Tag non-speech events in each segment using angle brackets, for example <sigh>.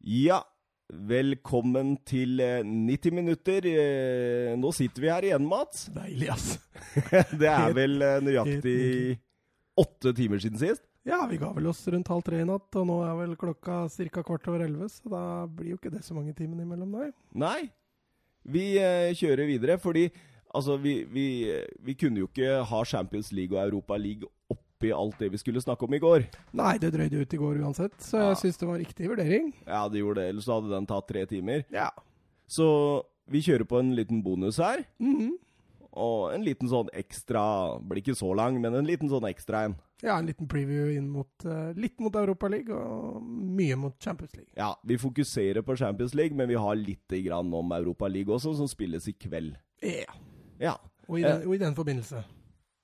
Ja, velkommen til eh, 90 minutter. Eh, Nå sitter vi her igjen, Mats. Deilig, ass. <laughs> Det er vel eh, nøyaktig åtte timer siden sist? Ja, vi ga vel oss rundt halv tre i natt, og nå er vel klokka ca. kvart over elleve, så da blir jo ikke det så mange timene imellom, nei. Nei. Vi eh, kjører videre, fordi altså, vi, vi, vi kunne jo ikke ha Champions League og Europa League oppi alt det vi skulle snakke om i går. Nei, det drøyde ut i går uansett, så Ja. jeg syns det var riktig vurdering. Ja, det gjorde det, ellers hadde den tatt tre timer. Ja. Så vi kjører på en liten bonus her. Mhm. Og en liten sånn ekstra Blir ikke så lang, men en liten sånn ekstra en. ja, en liten preview inn mot uh, litt mot Europaligaen og mye mot Champions League. Ja, vi fokuserer på Champions League, men vi har litt grann om Europa League også, som spilles i kveld. Ja. Ja. Og i, den, og i den forbindelse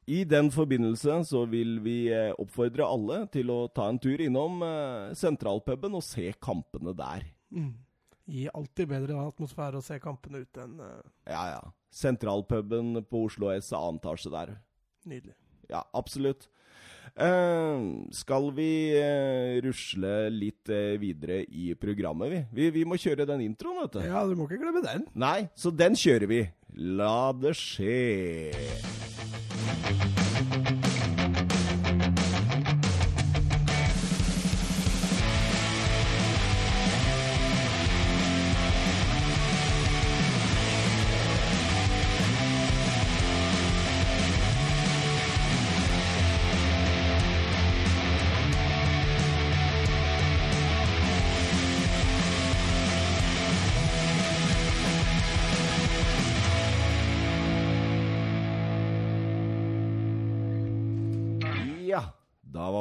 I den forbindelse så vil vi eh, oppfordre alle til å ta en tur innom eh, sentralpuben og se kampene der. mm. Gir alltid bedre atmosfære å se kampene ute enn uh... Ja, ja. Sentralpuben på Oslo S, annen etasje der. Nydelig. Ja, absolutt. Uh, skal vi uh, rusle litt videre i programmet, vi? vi? Vi må kjøre den introen, vet du. Ja, du må ikke glemme den. Nei, så den kjører vi. La det skje.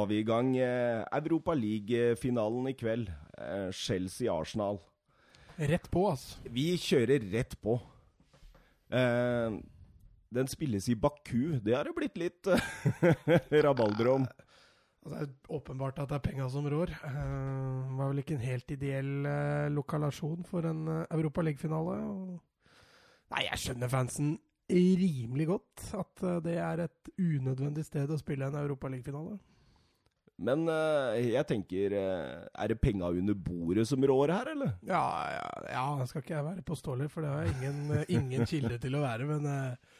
Var vi i gang. Eh, Europa League-finalen i kveld. Eh, Chelsea-Arsenal. Rett på, altså. Vi kjører rett på. Eh, den spilles i Baku. Det har det blitt litt <laughs> rabalder om. Altså, det er åpenbart at det er penga som rår. Uh, var vel ikke en helt ideell lokalasjon for en uh, Europa League-finale. og- Nei, jeg skjønner fansen rimelig godt. At det er et unødvendig sted å spille en Europa League-finale. Men uh, jeg tenker uh, Er det penga under bordet som rår her, eller? Ja, ja, ja, skal ikke jeg være påståelig, for det har jeg ingen, eh, ingen kilde til å være. Men uh,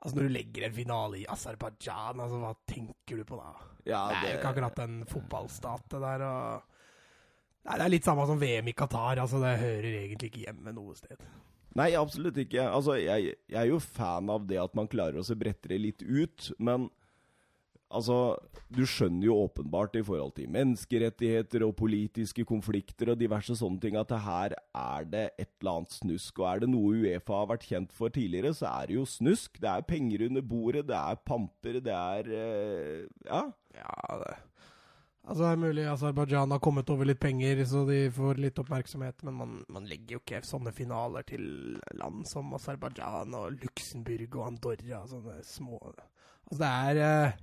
altså, når du legger en finale i Aserbajdsjan, altså, hva tenker du på da? Ja, det er jo ikke akkurat en fotballstat, det der. Og... Nei, det er litt samme som VM i Qatar. altså Det hører egentlig ikke hjemme noe sted. Nei, absolutt ikke. Altså, jeg, jeg er jo fan av det at man klarer å se brettere litt ut, men altså Du skjønner jo åpenbart i forhold til menneskerettigheter og politiske konflikter og diverse sånne ting at her er det et eller annet snusk. Og er det noe Uefa har vært kjent for tidligere, så er det jo snusk. Det er penger under bordet, det er pamper, det er eh, Ja. Ja, det Altså, det er mulig Aserbajdsjan har kommet over litt penger, så de får litt oppmerksomhet, men man, man legger jo ikke sånne finaler til land som Aserbajdsjan og Luxembourg og Andorra, sånne små Altså, det er eh,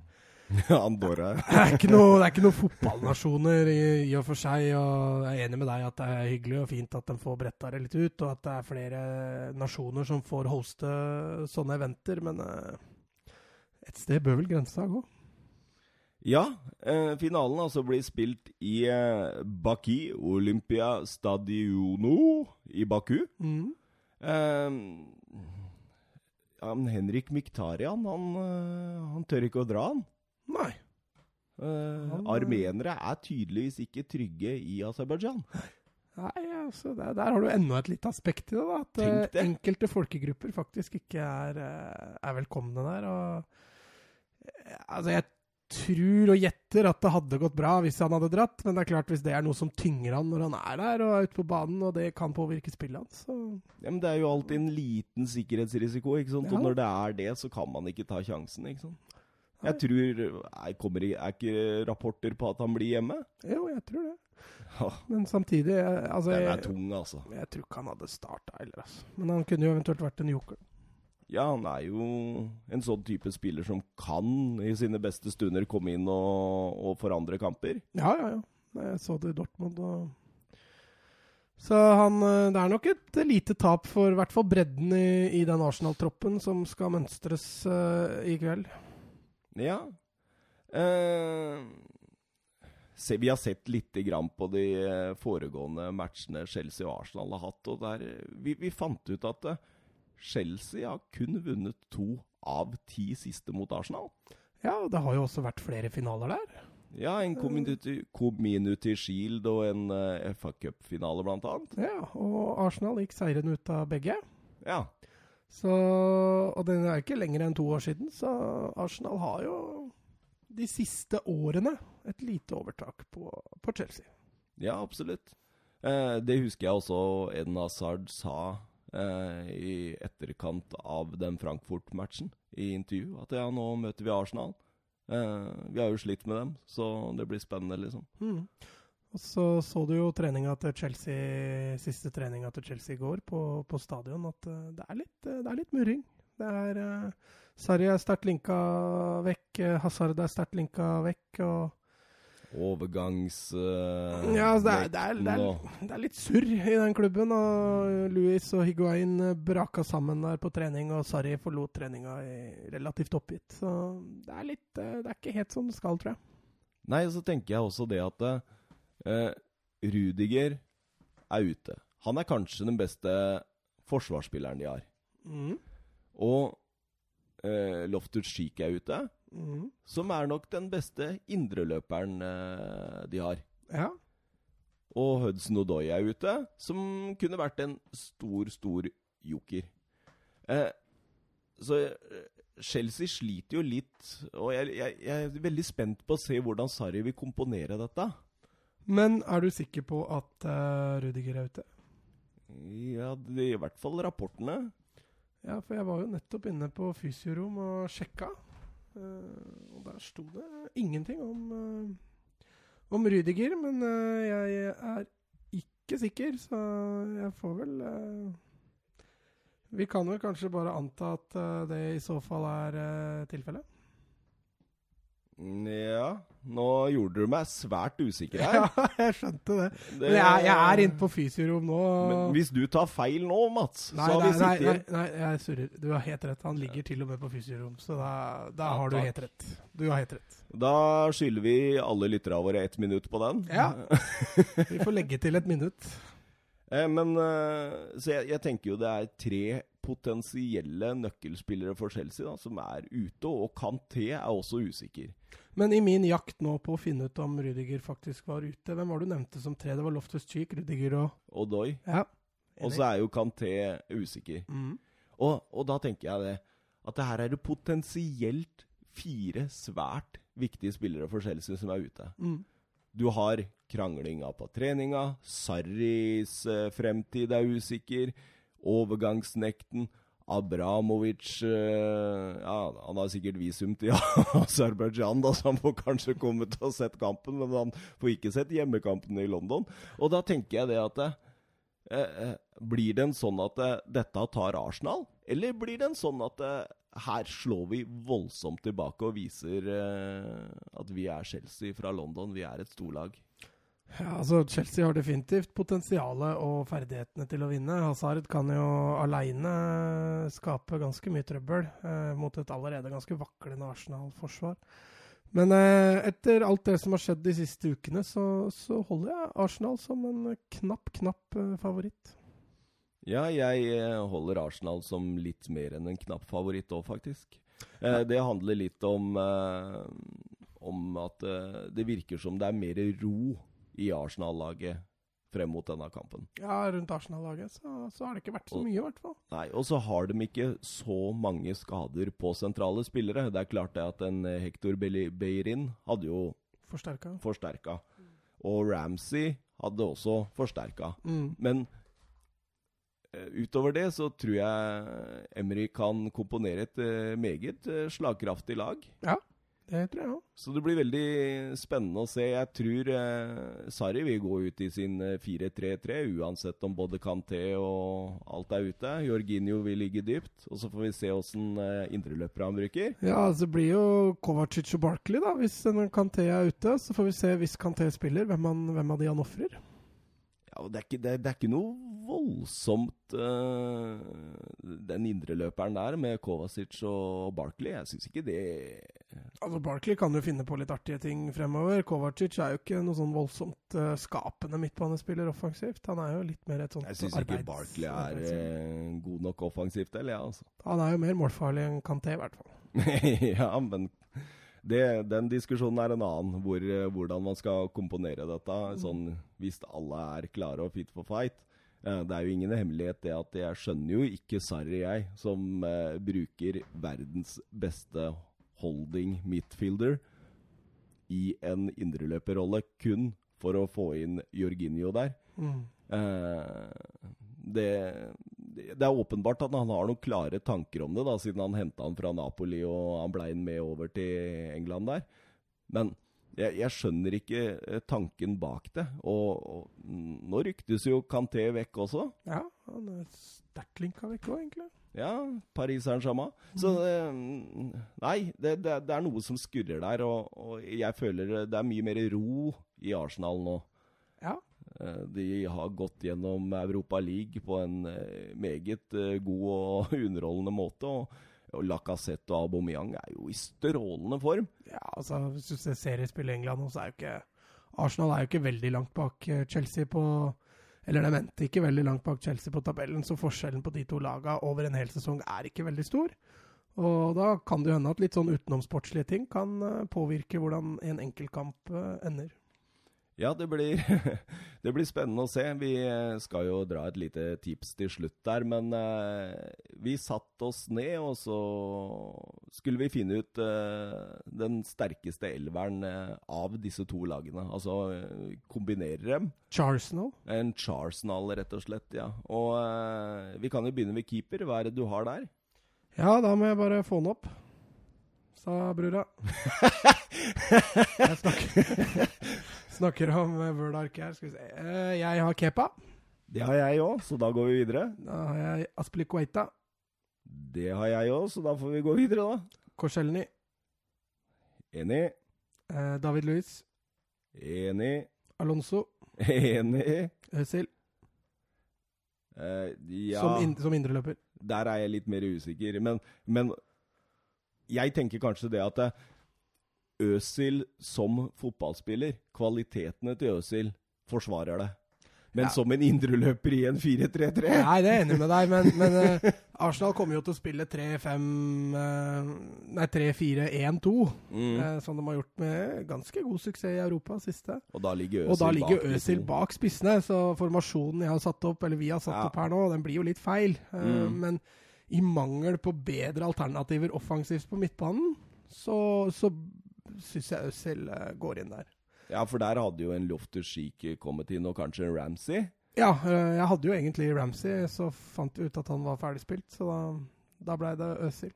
<laughs> Andorra. Det er ikke noe, det ikke noe fotballnasjoner i, i og for seg, og jeg er enig med deg at det er hyggelig og fint at de får bretta det litt ut, og at det er flere nasjoner som får hoste sånne eventer, men eh, et sted bør vel grensa gå? Ja, eh, finalen altså blir spilt i eh, Baki Olympia Stadiono i Baku. Mm. Eh, han Henrik Miktarian, han, eh, han tør ikke å dra, han. Nei. Uh, eh, armenere er tydeligvis ikke trygge i Aserbajdsjan. Nei, altså, der, der har du enda et lite aspekt i det. da, At eh, det. enkelte folkegrupper faktisk ikke er, er velkomne der. og Altså, jeg tror og gjetter at det hadde gått bra hvis han hadde dratt, men det er klart hvis det er noe som tynger han når han er der og er ute på banen, og det kan påvirke spillet hans, så Ja, men det er jo alltid en liten sikkerhetsrisiko, ikke sant? Ja. Og når det er det, så kan man ikke ta sjansen, ikke sant? Jeg tror er, kommer, Er ikke rapporter på at han blir hjemme? Jo, jeg tror det. Men samtidig eh, altså, Den er jeg, tung, altså. jeg tror ikke han hadde starta heller, altså. Men han kunne jo eventuelt vært en joker. Ja, han er jo en sånn type spiller som kan i sine beste stunder komme inn og, og forandre kamper. Ja, ja, ja. Jeg så det i Dortmund. Og så han, eh, det er nok et lite tap for i hvert fall bredden i, i den Arsenal-troppen som skal mønstres uh, i kveld. Ja. Eh, se, Vi har sett lite grann på de eh, foregående matchene Chelsea og Arsenal har hatt. og der, eh, vi, vi fant ut at eh, Chelsea har kun vunnet to av ti siste mot Arsenal. Ja, det har jo også vært flere finaler der. Ja, en community, community Shield og en uh, FA Cup-finale, blant annet. Ja, og Arsenal gikk seirende ut av begge. Ja. Så, og den er ikke lenger enn to år siden, så Arsenal har jo de siste årene et lite overtak på, på Chelsea. Ja, absolutt. Eh, det husker jeg også Eden Hazard sa eh, i etterkant av den Frankfurt-matchen i intervju. At ja, nå møter vi Arsenal. Eh, vi har jo slitt med dem, så det blir spennende, liksom. Mm. Og så så du jo treninga til Chelsea, siste treninga til Chelsea i går på, på stadion, at uh, det, er litt, uh, det er litt murring. Det er uh, Sarri er sterkt linka vekk, Hazard er sterkt linka vekk, og Overgangs... ja, altså det er, det, er, det, er, det er, litt surr i den klubben. og Louis og Higuain braka sammen der på trening, og Sarri forlot treninga relativt oppgitt. Så det er litt Det er ikke helt som det skal, tror jeg. Nei, så tenker jeg også det at Uh, Rudiger er ute. Han er kanskje den beste forsvarsspilleren de har. Mm. Og eh, Loftus Cheek er ute, mm. som er nok den beste indreløperen eh, de har. Ja. Og Hudson Odoi er ute, som kunne vært en stor, stor joker. så Chelsea sliter jo litt, og jeg, jeg, jeg, er veldig spent på å se hvordan Sarri vil komponere dette. Men er du sikker på at uh, Rudiger er ute? Ja, det er i hvert fall rapportene. Ja, for jeg var jo nettopp inne på fysiorom og sjekka. Uh, og der sto det ingenting om, uh, om Rudiger. Men jeg er ikke sikker, så jeg får vel Vi kan vel kanskje bare anta at det i så fall er tilfellet? Ja Nå gjorde du meg svært usikker her. <laughs> Ja, jeg skjønte det. det men jeg, jeg er inne på fysiorom nå. Men hvis du tar feil nå, Mats Nei, så har nei, vi sittet nei, nei, jeg surrer. Du har helt rett. Han ligger til og med på fysiorom, så da, da ja, har du takk. helt rett. Du har helt rett. Da skylder vi alle lytterne våre ett minutt på den. Ja. vi får legge til et minutt. Eh, men eh, Så jeg, jeg tenker jo det er tre potensielle nøkkelspillere for Chelsea da, som er ute, og Kanté er også usikker. Men i min jakt nå på å finne ut om Rudiger faktisk var ute, hvem var det du nevnte som tre? Det var Loftus Cheek, Rudiger og Odoi. Ja, og så er jo Kanté usikker. Mm. Og, og, da tenker jeg det, at det her er det potensielt fire svært viktige spillere for Chelsea som er ute. Mm. Du har kranglinga på treninga, Sarris eh, fremtid er usikker, overgangsnekten. Abramovic uh, ja, Han har sikkert visum til <laughs> Aserbajdsjan, så han får kanskje komme til å sett kampen, men han får ikke sett hjemmekampen i London. Og da tenker jeg det at eh, Blir det en sånn at dette tar Arsenal, eller blir det en sånn at her slår vi voldsomt tilbake og viser at vi er Chelsea fra London, vi er et storlag? Ja, altså Chelsea har definitivt potensialet og ferdighetene til å vinne. Hazard kan jo aleine skape ganske mye trøbbel eh, mot et allerede ganske vaklende Arsenal-forsvar. Men eh, etter alt det som har skjedd de siste ukene, så, så holder jeg Arsenal som en knapp, knapp eh, favoritt. Ja, jeg eh, holder Arsenal som litt mer enn en knapp favoritt òg, faktisk. Eh, det handler litt om, eh, om at det virker som det er mer ro i Arsenal-laget frem mot denne kampen. Ja, rundt Arsenal-laget så, så, har det ikke vært så mye, i hvert fall. Nei, og så har de ikke så mange skader på sentrale spillere. Det er klart det at en eh, Hector Beirin hadde jo Forsterka. forsterka. Og Ramsey hadde også forsterka. Mm. Men utover det så tror jeg Emry kan komponere et uh, meget uh, slagkraftig lag. Ja. Det tror jeg òg. Så det blir veldig spennende å se. Jeg tror eh, Sarri vil gå ut i sin 4-3-3, eh, uansett om både Kanté og alt er ute. Jorginho vil ligge dypt. Og så får vi se åssen eh, indreløpere han bruker. Ja, altså, det blir jo Kovacic og Barkley, da, hvis Kanté er ute. Så får vi se, hvis Kanté spiller, hvem, han, hvem av de han ofrer. Det er, ikke, det, det er ikke noe voldsomt uh, Den indreløperen der med Kovacic og Barkley, jeg syns ikke det Altså Barkley kan jo finne på litt artige ting fremover. Kovacic er jo ikke noe sånn voldsomt uh, skapende midtbanespiller offensivt. Han er jo litt mer et sånt arbeids... Jeg syns ikke Barkley er uh, god nok offensivt, eller ja, altså. Han er jo mer målfarlig enn Kanté, i hvert fall. <laughs> ja, men det, den diskusjonen er en annen. Hvor, uh, hvordan man skal komponere dette. Mm. Sånn, hvis alle er klare og fit for fight. Det er jo ingen hemmelighet det at jeg skjønner jo ikke Sarri, jeg, som bruker verdens beste holding midfielder i en indreløperrolle kun for å få inn Jorginho der. Mm. Eh, det, det, er åpenbart at han har noen klare tanker om det, da, siden han henta han fra Napoli og han blei med over til England der. Men jeg, jeg, skjønner ikke eh, tanken bak det. Og, og nå ryktes jo Kanté vekk også. Ja, han er sterkt linka vekk òg, egentlig. Ja, Paris Saint-Germain. Så mm. Nei, det, det, det, er noe som skurrer der. Og, og, jeg føler det er mye mer ro i Arsenal nå. Ja. Eh, de har gått gjennom Europa League på en eh, meget eh, god og <laughs> underholdende måte. og Lacassette og Aubameyang er jo i strålende form. Ja, altså Hvis du ser seriespill i England, så er jo ikke Arsenal er jo ikke veldig langt bak Chelsea på eller de endte ikke veldig langt bak Chelsea på tabellen, så forskjellen på de to lagene over en hel sesong er ikke veldig stor. Og da kan det jo hende at litt sånn utenomsportslige ting kan påvirke hvordan en enkeltkamp ender. Ja, det blir, <laughs> det blir, spennende å se. Vi eh, skal jo dra et lite tips til slutt der. Men uh, vi satte oss ned, og så skulle vi finne ut uh, den sterkeste elveren av disse to lagene. Altså kombinere dem. Charsenal? En Charsenal, rett og slett. ja. Og vi kan jo begynne med keeper. Hva er det du har der? Ja, da må jeg bare få den opp sa brura. <laughs> jeg snakker, snakker om Word-ark her. Skal vi se. Eh, jeg har Kepa. Det har jeg òg, så da går vi videre. Da har jeg Aspilicueta. Det har jeg òg, så da får vi gå videre, da. Korselny. Enig. Eh, David Louis. Enig. Alonso. Enig. Øzil. Uh, ja Som, in som indreløper. Der er jeg litt mer usikker. Men, men jeg tenker kanskje det at Øsil som fotballspiller, kvalitetene til Øsil forsvarer det. Men ja. som en indreløper i en 4-3-3 Nei, det er jeg enig med deg, men, men uh, <laughs> Arsenal kommer jo til å spille 3-5 uh, Nei, 3-4-1-2. Mm. Uh, som de har gjort med ganske god suksess i Europa siste. Og da ligger Øsil, da ligger bak, Øsil bak spissene, så formasjonen jeg har satt opp, eller vi har satt ja. opp her nå, den blir jo litt feil. Mm. Men i mangel på bedre alternativer offensivt på midtbanen, så, så syns jeg Øzil uh, går inn der. Ja, for der hadde jo en Loftus Cheek kommet inn, og kanskje en Ramsey? Ja, uh, jeg hadde jo egentlig Ramsey, så fant jeg ut at han var ferdigspilt, så da, da blei det Øzil.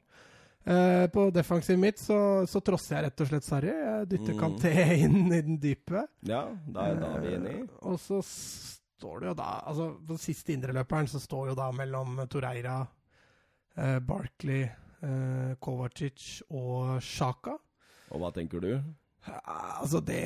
Uh, på defensivet mitt så, så, trosser jeg rett og slett Sarri. Jeg dytter mm. Kanté inn i den dype. Ja, da, da er vi enige. og så står det jo da Altså, på siste indreløperen så står jo da mellom Toreira eh, Barkley, eh, Kovacic og Sjaka. Og hva tenker du? Altså, det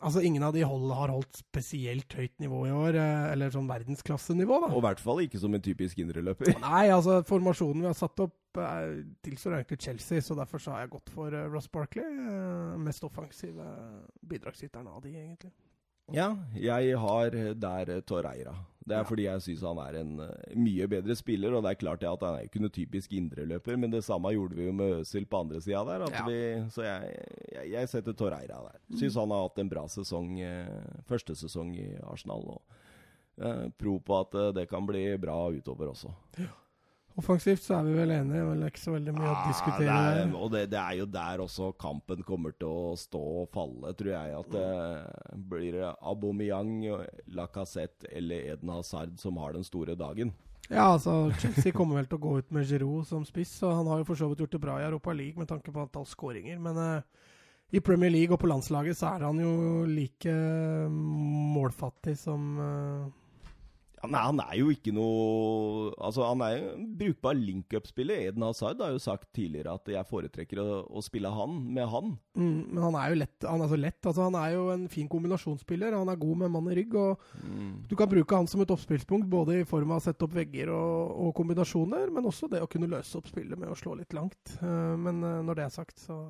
Altså, ingen av de hold, har holdt spesielt høyt nivå i år. Eh, eller sånn verdensklassenivå, da. Og i hvert fall ikke som en typisk indreløper. Nei, altså, formasjonen vi har satt opp, er, tilstår egentlig Chelsea, så derfor så har jeg gått for uh, Ross Barkley. Mest offensive bidragsyteren av de, egentlig. Ja, jeg har der Torreira. Det er ja. fordi jeg syns han er en uh, mye bedre spiller. Og det er klart at han er ikke noe typisk indreløper, men det samme gjorde vi jo med Øzil på andre sida der. Ja. Vi, så jeg, jeg, jeg, setter Torreira der. Syns han har hatt en bra sesong, uh, første sesong i Arsenal. Og uh, pro på at det kan bli bra utover også. Ja. Offensivt så er vi vel enige, vel ikke så veldig mye ah, å diskutere. Det er, og det, det, er jo der også kampen kommer til å stå og falle, tror jeg. At det blir Aubameyang, Lacassette eller Eden Hazard som har den store dagen. Ja, altså Chelsea kommer vel til å gå ut med Giroud som spiss, og han har jo for så vidt gjort det bra i Europa League med tanke på antall skåringer. Men uh, i Premier League og på landslaget så er han jo like målfattig som uh, Nei, han er jo ikke noe Altså, han er jo en brukbar link-up-spiller. Eden Hazard har jo sagt tidligere at jeg foretrekker å, å spille han med han. Mm, men han er jo lett. Han er så lett. Altså, han er jo en fin kombinasjonsspiller. Han er god med mann i rygg. og mm. Du kan bruke han som et oppspillspunkt, både i form av å sette opp vegger og, og, kombinasjoner, men også det å kunne løse opp spillet med å slå litt langt. Uh, men uh, når det er sagt, så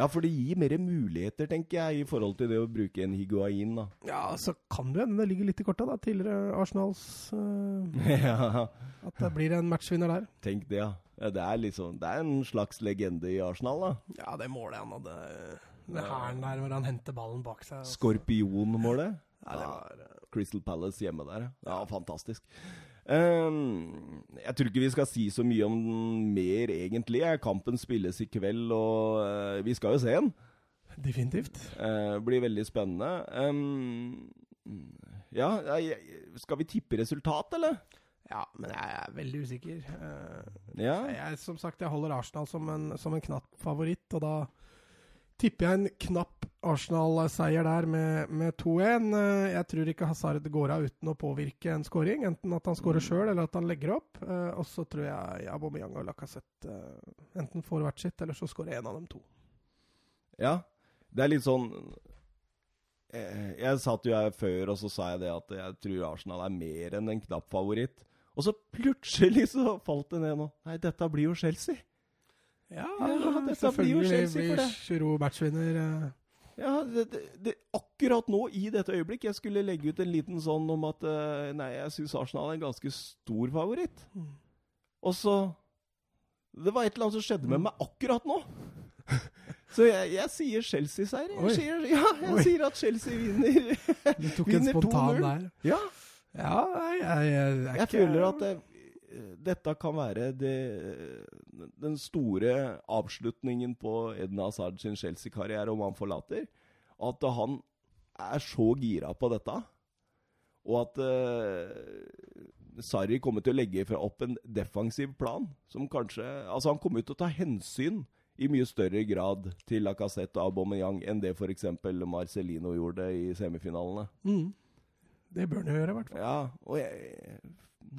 Ja, for det gir mer muligheter, tenker jeg, i forhold til det å bruke en higuain, da. Ja, så kan det hende det ligger litt i korta, da. Tidligere Arsenals uh, <laughs> ja, At det blir en matchvinner der. tenk det, ja. det, er liksom, det er en slags legende i Arsenal, da. Ja, det målet han hadde med hælen der, hvor han henter ballen bak seg. altså. Skorpionmålet. Ja, det var eh, Crystal Palace hjemme der. Ja, fantastisk. Ehm, jeg tror ikke vi skal si så mye om den mer, egentlig. Kampen spilles i kveld, og eh, vi skal jo se den. definitivt. Uh, blir veldig spennende. Ehm, ja, skal vi tippe resultat, eller? Ja, men jeg er veldig usikker. Uh, Ja. Jeg, som sagt, jeg holder Arsenal som en, som en knapp favoritt, og da tipper jeg en knapp Arsenal-seier der med, med 2-1. Eh, Jeg tror ikke Hazard går av uten å påvirke en scoring, enten at han scorer sjøl eller at han legger opp. Eh, Og så tror jeg Aubameyang og Lacassette eh, enten får hvert sitt, eller så scorer en av dem to. Ja, det er litt sånn Jeg satt jo her før, og så sa jeg det at jeg tror Arsenal er mer enn en knapp favoritt. Og så plutselig så falt det ned nå. Nei, dette blir jo Chelsea. Ja, ja selvfølgelig blir. Giroud matchvinner. eh. Ja, det, det, det, akkurat nå, i dette øyeblikk, jeg skulle legge ut en liten sånn om at eh, Nei, jeg syns Arsenal er en ganske stor favoritt. Mm. Og så Det var et eller annet som skjedde med meg akkurat nå. <laughs> Så jeg, jeg sier Chelsea-seier. Ja, jeg Oi. sier at Chelsea vinner. Du tok en spontan der. ja, Ja, jeg, jeg, jeg, er føler at det, dette kan være det, den store avslutningen på Edna Hazard sin Chelsea-karriere om han forlater. At han er så gira på dette. Og at uh, Sarri kommer til å legge opp en defensiv plan som kanskje Altså, han kommer til å ta hensyn i mye større grad til Lacassette og Aubameyang enn det f.eks. Marcelino gjorde i semifinalene. Mm. Det bør han gjøre, i hvert fall. Ja, og jeg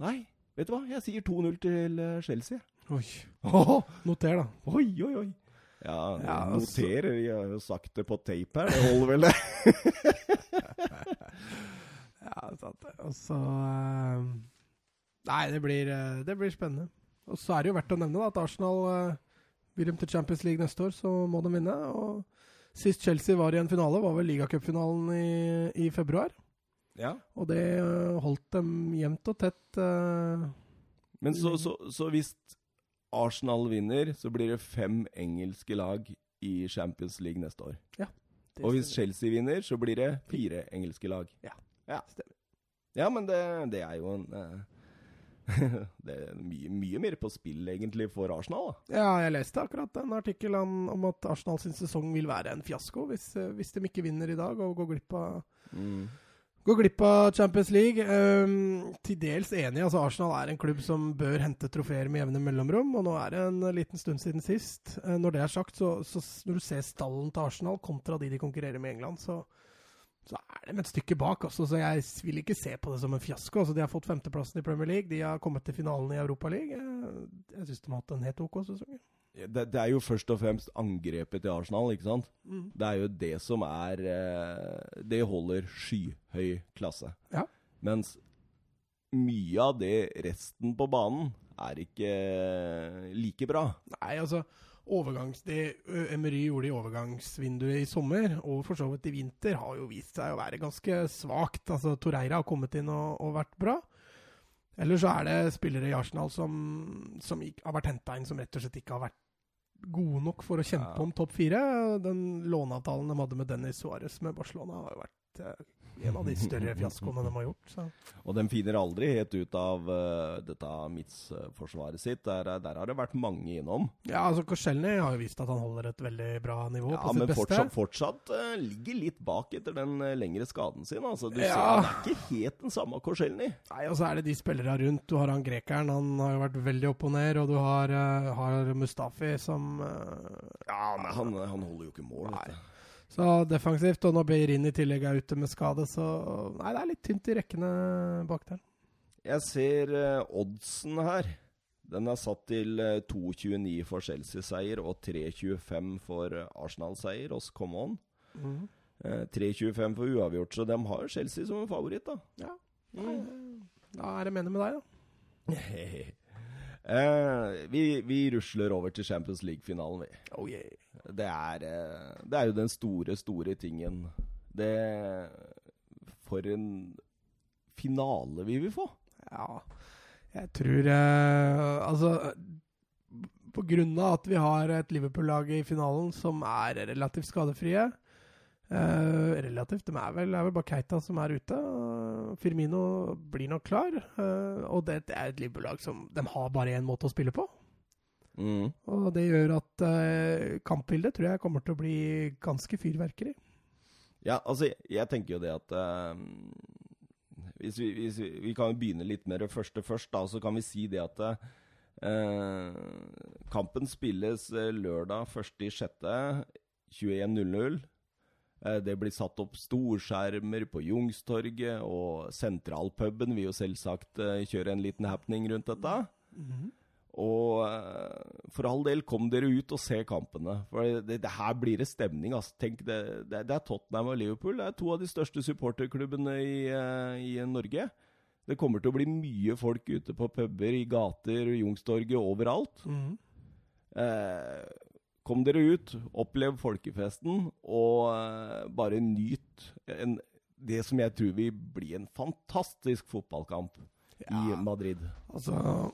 Nei, vet du hva? Jeg sier 2-0 til eh, Chelsea. Oi. Oh, Noter, da. oi, oi, oi. Ja, Ja, noter. noterer. Jeg har jo sagt det på tape her. Det holder vel, det. <laughs> Ja, sant det. Og så eh, Nei, det blir, eh, det blir spennende. Og så er det jo verdt å nevne da, at Arsenal blir vil de til Champions League neste år, så må de vinne. Og sist Chelsea var i en finale, var vel ligacupfinalen i, i februar. Ja. Og det eh, holdt dem jevnt og tett. Uh, Men så, så, så hvis Arsenal vinner, så blir det fem engelske lag i Champions League neste år. Ja. Og hvis. Chelsea vinner, så blir det fire engelske lag. Ja, ja. stemmer. Ja, men det, det er jo en uh, <laughs> Det er mye, mye mer på spill, egentlig, for Arsenal, da. Ja, jeg leste akkurat en artikkel om, om at Arsenal sin sesong vil være en fiasko hvis, hvis de ikke vinner i dag og går glipp av Mm. Går glipp av Champions League. Um, til dels enig. altså Arsenal er en klubb som bør hente trofeer med jevne mellomrom. Og nå er det en liten stund siden sist. Uh, når det er sagt, så, så når du ser stallen til Arsenal kontra de de konkurrerer med i England, så, så er de et stykke bak. Også, så jeg vil ikke se på det som en fiasko. altså De har fått femteplassen i Premier League. De har kommet til finalen i Europa League. Eh, jeg syns de har hatt en helt OK sesong. Det, det er jo først og fremst angrepet til Arsenal, ikke sant? Mm. Det er jo det som er eh, Det holder skyhøy klasse. Ja. Mens mye av det resten på banen er ikke eh, like bra. Nei, altså overgangs, Det ø, Emery gjorde i overgangsvinduet i sommer, og for så vidt i vinter, har jo vist seg å være ganske svakt. Altså, Torreira har kommet inn og, og vært bra. Eller så er det spillere i Arsenal som, som ikke, har vært henta inn som rett og slett ikke har vært gode nok for å kjempe Ja. om topp fire. Den låneavtalen de hadde med Dennis Suárez med Barcelona, har jo vært eh, en av de større fiaskoene de har gjort. Så. Og de finner aldri helt ut av uh, dette midtsforsvaret sitt. Der, der har det vært mange innom. Ja, altså Korselny har jo vist at han holder et veldig bra nivå Ja, på sitt men Ja, fortsatt, fortsatt uh, ligger litt bak etter den uh, lengre skaden sin. Altså, du ser, han er ikke helt den samme Korselny. Nei, og så er det de spillerne rundt. Du har han grekeren, han har jo vært veldig opp og ned. Og du har, eh, har Mustafi som eh, Ja, men han, han holder jo ikke mål. Nei. du. Så defensivt. Og når Beirin i tillegg er ute med skade, så Nei, det er litt tynt i rekkene bak der. Jeg ser eh, oddsen her. Den er satt til eh, 2,29 for Chelsea-seier og 3,25 for eh, Arsenal-seier hos Come On. Mm. 3,25 for uavgjort, så de har Chelsea som en favoritt, da. Ja. Mm. Da er det mener med deg, da. <laughs> eh, vi, vi rusler over til Champions League-finalen, vi. Oh yeah. Det er, eh, det er jo den store, store tingen. Det For en finale vi vil få. Ja, jeg tror eh, Altså På grunn av at vi har et Liverpool-lag i finalen som er relativt skadefrie eh, Relativt, de er vel, er vel bare Keita som er ute. Firmino blir nok klar. eh, og det, det er et Liverpool-lag som De har bare én måte å spille på. Mm. Og det gjør at uh, kampbildet tror jeg kommer til å bli ganske fyrverkeri. Ja, altså, jeg tenker jo det at uh, hvis, vi, hvis vi, vi kan jo begynne litt med det første først, da, så kan vi si det at uh, kampen spilles lørdag 1.6. 21.00. Eh, det blir satt opp storskjermer på Jungstorget, og Sentralpuben vil jo selvsagt kjøre en liten happening rundt dette. Og eh, for all del, kom dere ut og se kampene. For det, det her blir det stemning. Altså. Tenk, det, det, det er Tottenham og Liverpool. Det er to av de største supporterklubbene i, eh, i Norge. Det kommer til å bli mye folk ute på puber, i gater, Youngstorget, overalt. Mhm. Eh, kom dere ut, opplev folkefesten, og eh, bare nyt en, det som jeg tror vil bli en fantastisk fotballkamp i Madrid. Altså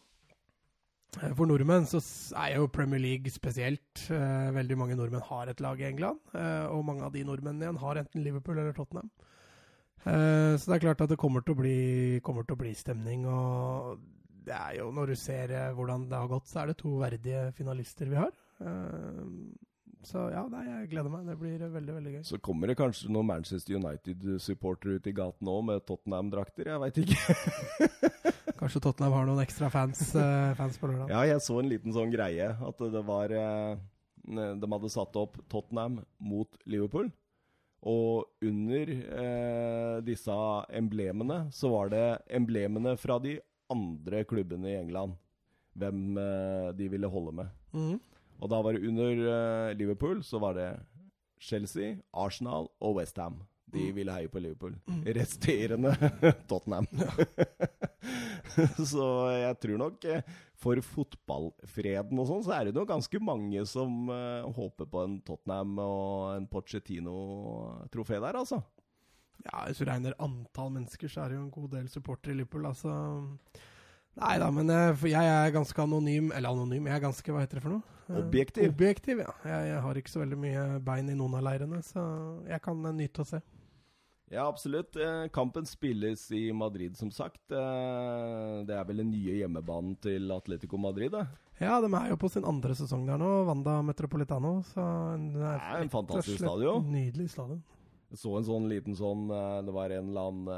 For nordmenn så er jo Premier League spesielt. Eh, veldig mange nordmenn har et lag i England, eh, og mange av de nordmennene igjen har enten Liverpool eller Tottenham. Eh, så det er klart at det kommer til å bli, til å bli stemning. Og det er jo, når du ser eh, hvordan det har gått, så er det to verdige finalister vi har. Så ja, nei, jeg gleder meg. Det blir veldig, veldig gøy. Så kommer det kanskje noen Manchester United-supportere ut i gaten òg med Tottenham-drakter, jeg veit ikke. <laughs> Kanskje Tottenham har noen ekstra fans, eh, fans på lørdag. Ja, jeg så en liten sånn greie, at det var eh, De hadde satt opp Tottenham mot Liverpool. Og under eh, disse emblemene så var det emblemene fra de andre klubbene i England. Hvem eh, de ville holde med. Mhm. Og da var det under eh, Liverpool så var det Chelsea, Arsenal og Westham. De Mm. ville heie på Liverpool. Mm. Resterende <laughs> Tottenham. <laughs> så jeg tror nok eh, for fotballfreden og sånn, så er det nok ganske mange som eh, håper på en Tottenham og en Pochettino-trofé der, altså. Ja, hvis du regner antall mennesker, så er det jo en god del supportere i Liverpool. Altså Nei da, men jeg, jeg er ganske anonym Eller anonym, jeg er ganske Hva heter det for noe? Eh, Objektiv. Objektiv, ja. Jeg, jeg har ikke så veldig mye bein i noen av leirene, så jeg kan eh, nyte å se. Ja, absolutt. Eh, Kampen spilles i Madrid, som sagt. Det er vel den nye hjemmebanen til Atletico Madrid, det. Ja, de er jo på sin andre sesong der nå, Wanda Metropolitano. Så det Det er en fantastisk stadion. Nydelig stadion. Jeg så en sånn liten sånn Det var en eller annen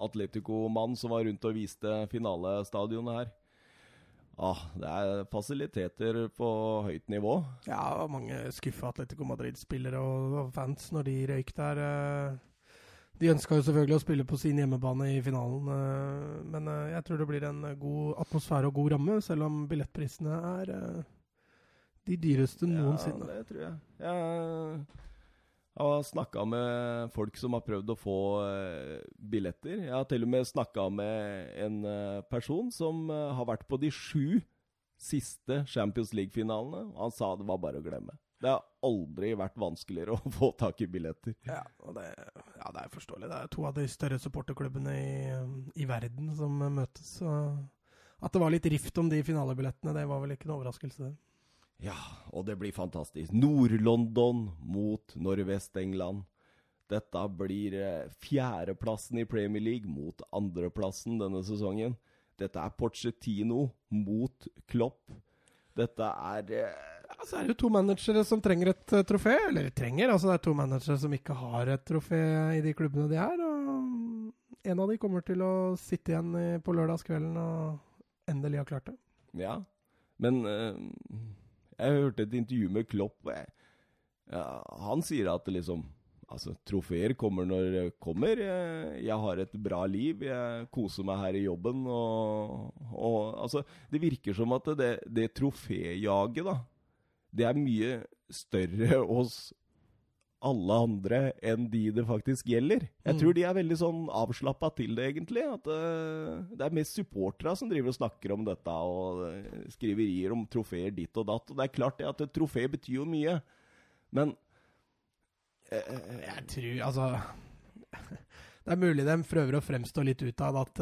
Atletico-mann som var rundt og viste finalestadionet her. Ah, det er fasiliteter på høyt nivå. Ja, og mange skuffa Atletico Madrid-spillere og, fans når de røyk der. eh. De ønska jo selvfølgelig å spille på sin hjemmebane i finalen, eh, men eh, jeg tror det blir en god atmosfære og god ramme, selv om billettprisene er de dyreste noensinne. Ja, det tror jeg. Jeg har snakka med folk som har prøvd å få eh, billetter. Jeg har til og med snakka med en eh, person som eh, har vært på de sju siste Champions League-finalene. Han sa det var bare å glemme. Det har aldri vært vanskeligere <laughs> å få tak i billetter. Ja, det, ja, det er forståelig. Det er to av de større supporterklubbene i, i verden som møtes. At det var litt rift om de finalebillettene, det var vel ikke noe overraskelse, det. Ja, og det blir fantastisk. Nord-London mot Nordvest-England. Dette blir eh, fjerdeplassen i Premier League mot andreplassen denne sesongen. Dette er Pochettino mot Klopp. Dette er eh, Ja, så er det jo to managere som trenger et uh, trofé. Eller trenger, altså det er to managere som ikke har et trofé i de klubbene de er. Og en av de kommer til å sitte igjen på lørdagskvelden og endelig ha klart det. Ja. Men eh, jeg hørte et intervju med Klopp. ja, han sier at liksom Altså, trofeer kommer når det kommer. Jeg, jeg har et bra liv. Jeg koser meg her i jobben. Og, og altså Det virker som at det, det troféjaget, da Det er mye større hos alle andre enn de det faktisk gjelder. Jeg Mm. tror de er veldig sånn avslappa til det, egentlig. At uh, det er mest supporterne som driver og snakker om dette, og eh, skriverier om trofeer ditt og datt. Og det er klart det at et trofé betyr jo mye, men uh, Jeg tror Altså <laughs> Det er mulig de prøver å fremstå litt ut av at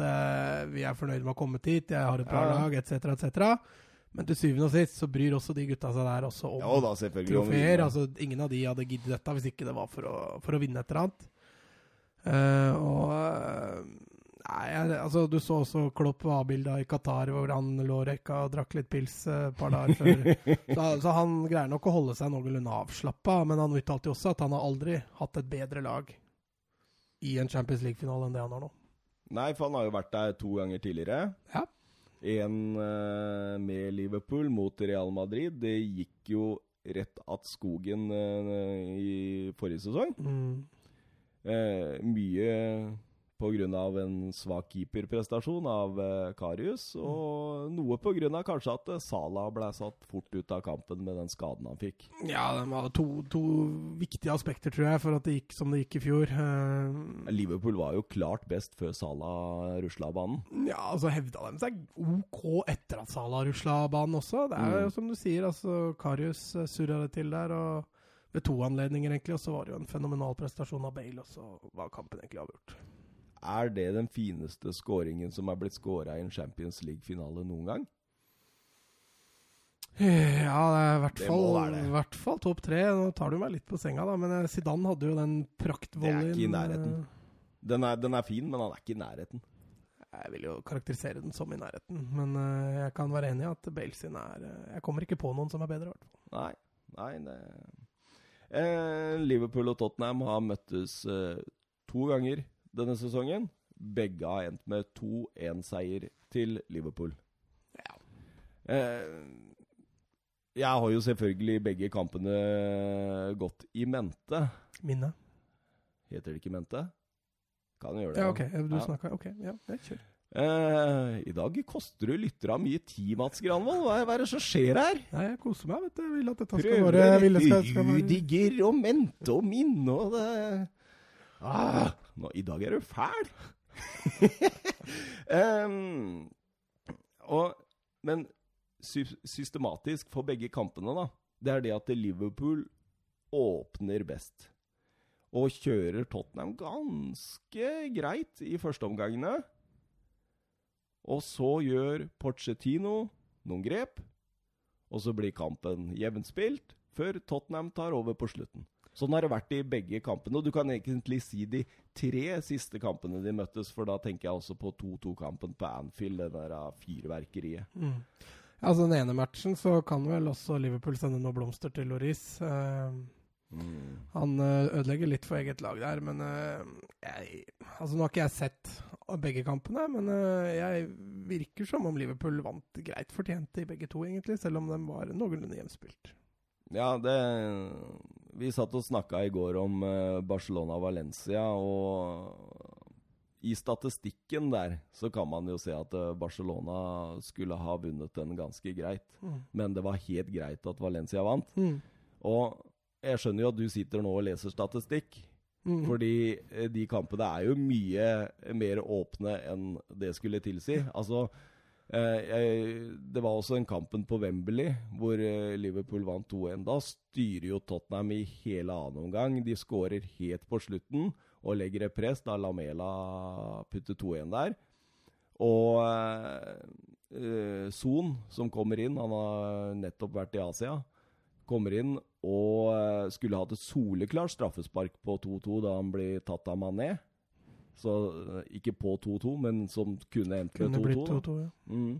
vi er fornøyd med å ha kommet hit, jeg har et bra Ja. lag, etc., etc. Men til syvende og sist så bryr også de gutta seg der også om Ja da, trofeer. Altså, ingen av de hadde giddet dette hvis ikke det var for å, for å vinne et eller annet. Uh, og eh, Nei, altså, du så også Klopp var avbilda i Qatar hvor han lå røyka og drakk litt pils eh, et par dager før. <laughs> så, så han greier nok å holde seg noenlunde avslappa, men han uttalte jo også at han har aldri hatt et bedre lag i en Champions League-finale enn det han har nå. Nei, for han har jo vært der to ganger tidligere. Ja. En eh, med Liverpool mot Real Madrid. Det gikk jo rett att skogen eh, i forrige sesong. Mm. Eh, mye pga. en svak keeperprestasjon av eh, Karius, og noe pga. kanskje at eh, Salah ble satt fort ut av kampen med den skaden han fikk. Ja, det var to, to viktige aspekter, tror jeg, for at det gikk som det gikk i fjor. Eh, Liverpool var jo klart best før Salah rusla av banen. Ja, altså hevda de seg OK etter at Salah rusla av banen også. Det er jo Mm. som du sier, altså Karius surra det til der, og ved to anledninger, egentlig. Og så var det jo en fenomenal prestasjon av Bale, og så var kampen egentlig avgjort. Er det den fineste skåringen som er blitt skåra i en Champions League-finale noen gang? Ja, det er i hvert fall, hvert fall topp tre. Nå tar du meg litt på senga, da, men eh, Zidane hadde jo den praktvolleyen. Det er ikke i nærheten. eh, Den er, den er fin, men han er ikke i nærheten. Jeg vil jo karakterisere den som i nærheten, men eh, jeg kan være enig i at Bale sin er Jeg kommer ikke på noen som er bedre, i hvert fall. Nei. Nei, det eh, Liverpool og Tottenham har møttes eh, to ganger denne sesongen. Begge har endt med 2-1-seier til Liverpool. Ja. Eh, jeg har jo selvfølgelig begge kampene gått i mente. Minne. Heter det ikke mente? Kan jo gjøre det. Ja, OK. Du Ja. snakka OK. Ja, jeg kjør. Eh, I dag koster du lytterne mye tid, Mats Granvold. Hva, hva er det som skjer her? Nei, jeg koser meg, vet du. Jeg vil at dette skal Prøver være være- Rudiger og mente og minne og det ah, nå, I dag er du fæl! <laughs> um, og, men sy systematisk for begge kampene, da, det er det at Liverpool åpner best. Og kjører Tottenham ganske greit i førsteomgangene. Og så gjør Pochettino noen grep, og så blir kampen jevnspilt før Tottenham tar over på slutten. Sånn har det vært i begge kampene, og du kan egentlig si de tre siste kampene de møttes, for da tenker jeg også på 2-2-kampen på Anfield, det der fyrverkeriet. Mm. Altså, den ene matchen så kan vel også Liverpool sende noen blomster til Loris. Uh, Mm. han eh, ødelegger litt for eget lag der, men uh, jeg, Altså, nå har ikke jeg sett begge kampene, men uh, jeg virker som om Liverpool vant greit fortjent i begge to, egentlig, selv om de var noenlunde jevnspilt. Ja, det Vi satt og snakka i går om eh, Barcelona-Valencia, og i statistikken der så kan man jo se at eh, Barcelona skulle ha vunnet den ganske greit. Mm. Men det var helt greit at Valencia vant. Mm. Og jeg skjønner jo at du sitter nå og leser statistikk. Mm. Fordi eh, de kampene er jo mye mer åpne enn det skulle tilsi. Altså Det var også den kampen på Wembley hvor eh, Liverpool vant 2-1. Da styrer jo Tottenham i hele annen omgang. De skårer helt på slutten og legger et press da Lamela putter 2-1 der. Og eh, eh, Son, som kommer inn, han har nettopp vært i Asia, kommer inn og eh, skulle hatt et soleklart straffespark på 2-2 da han blir tatt av Mané. Så eh, ikke på 2-2, men som kunne endt med 2-2. ja. Mm.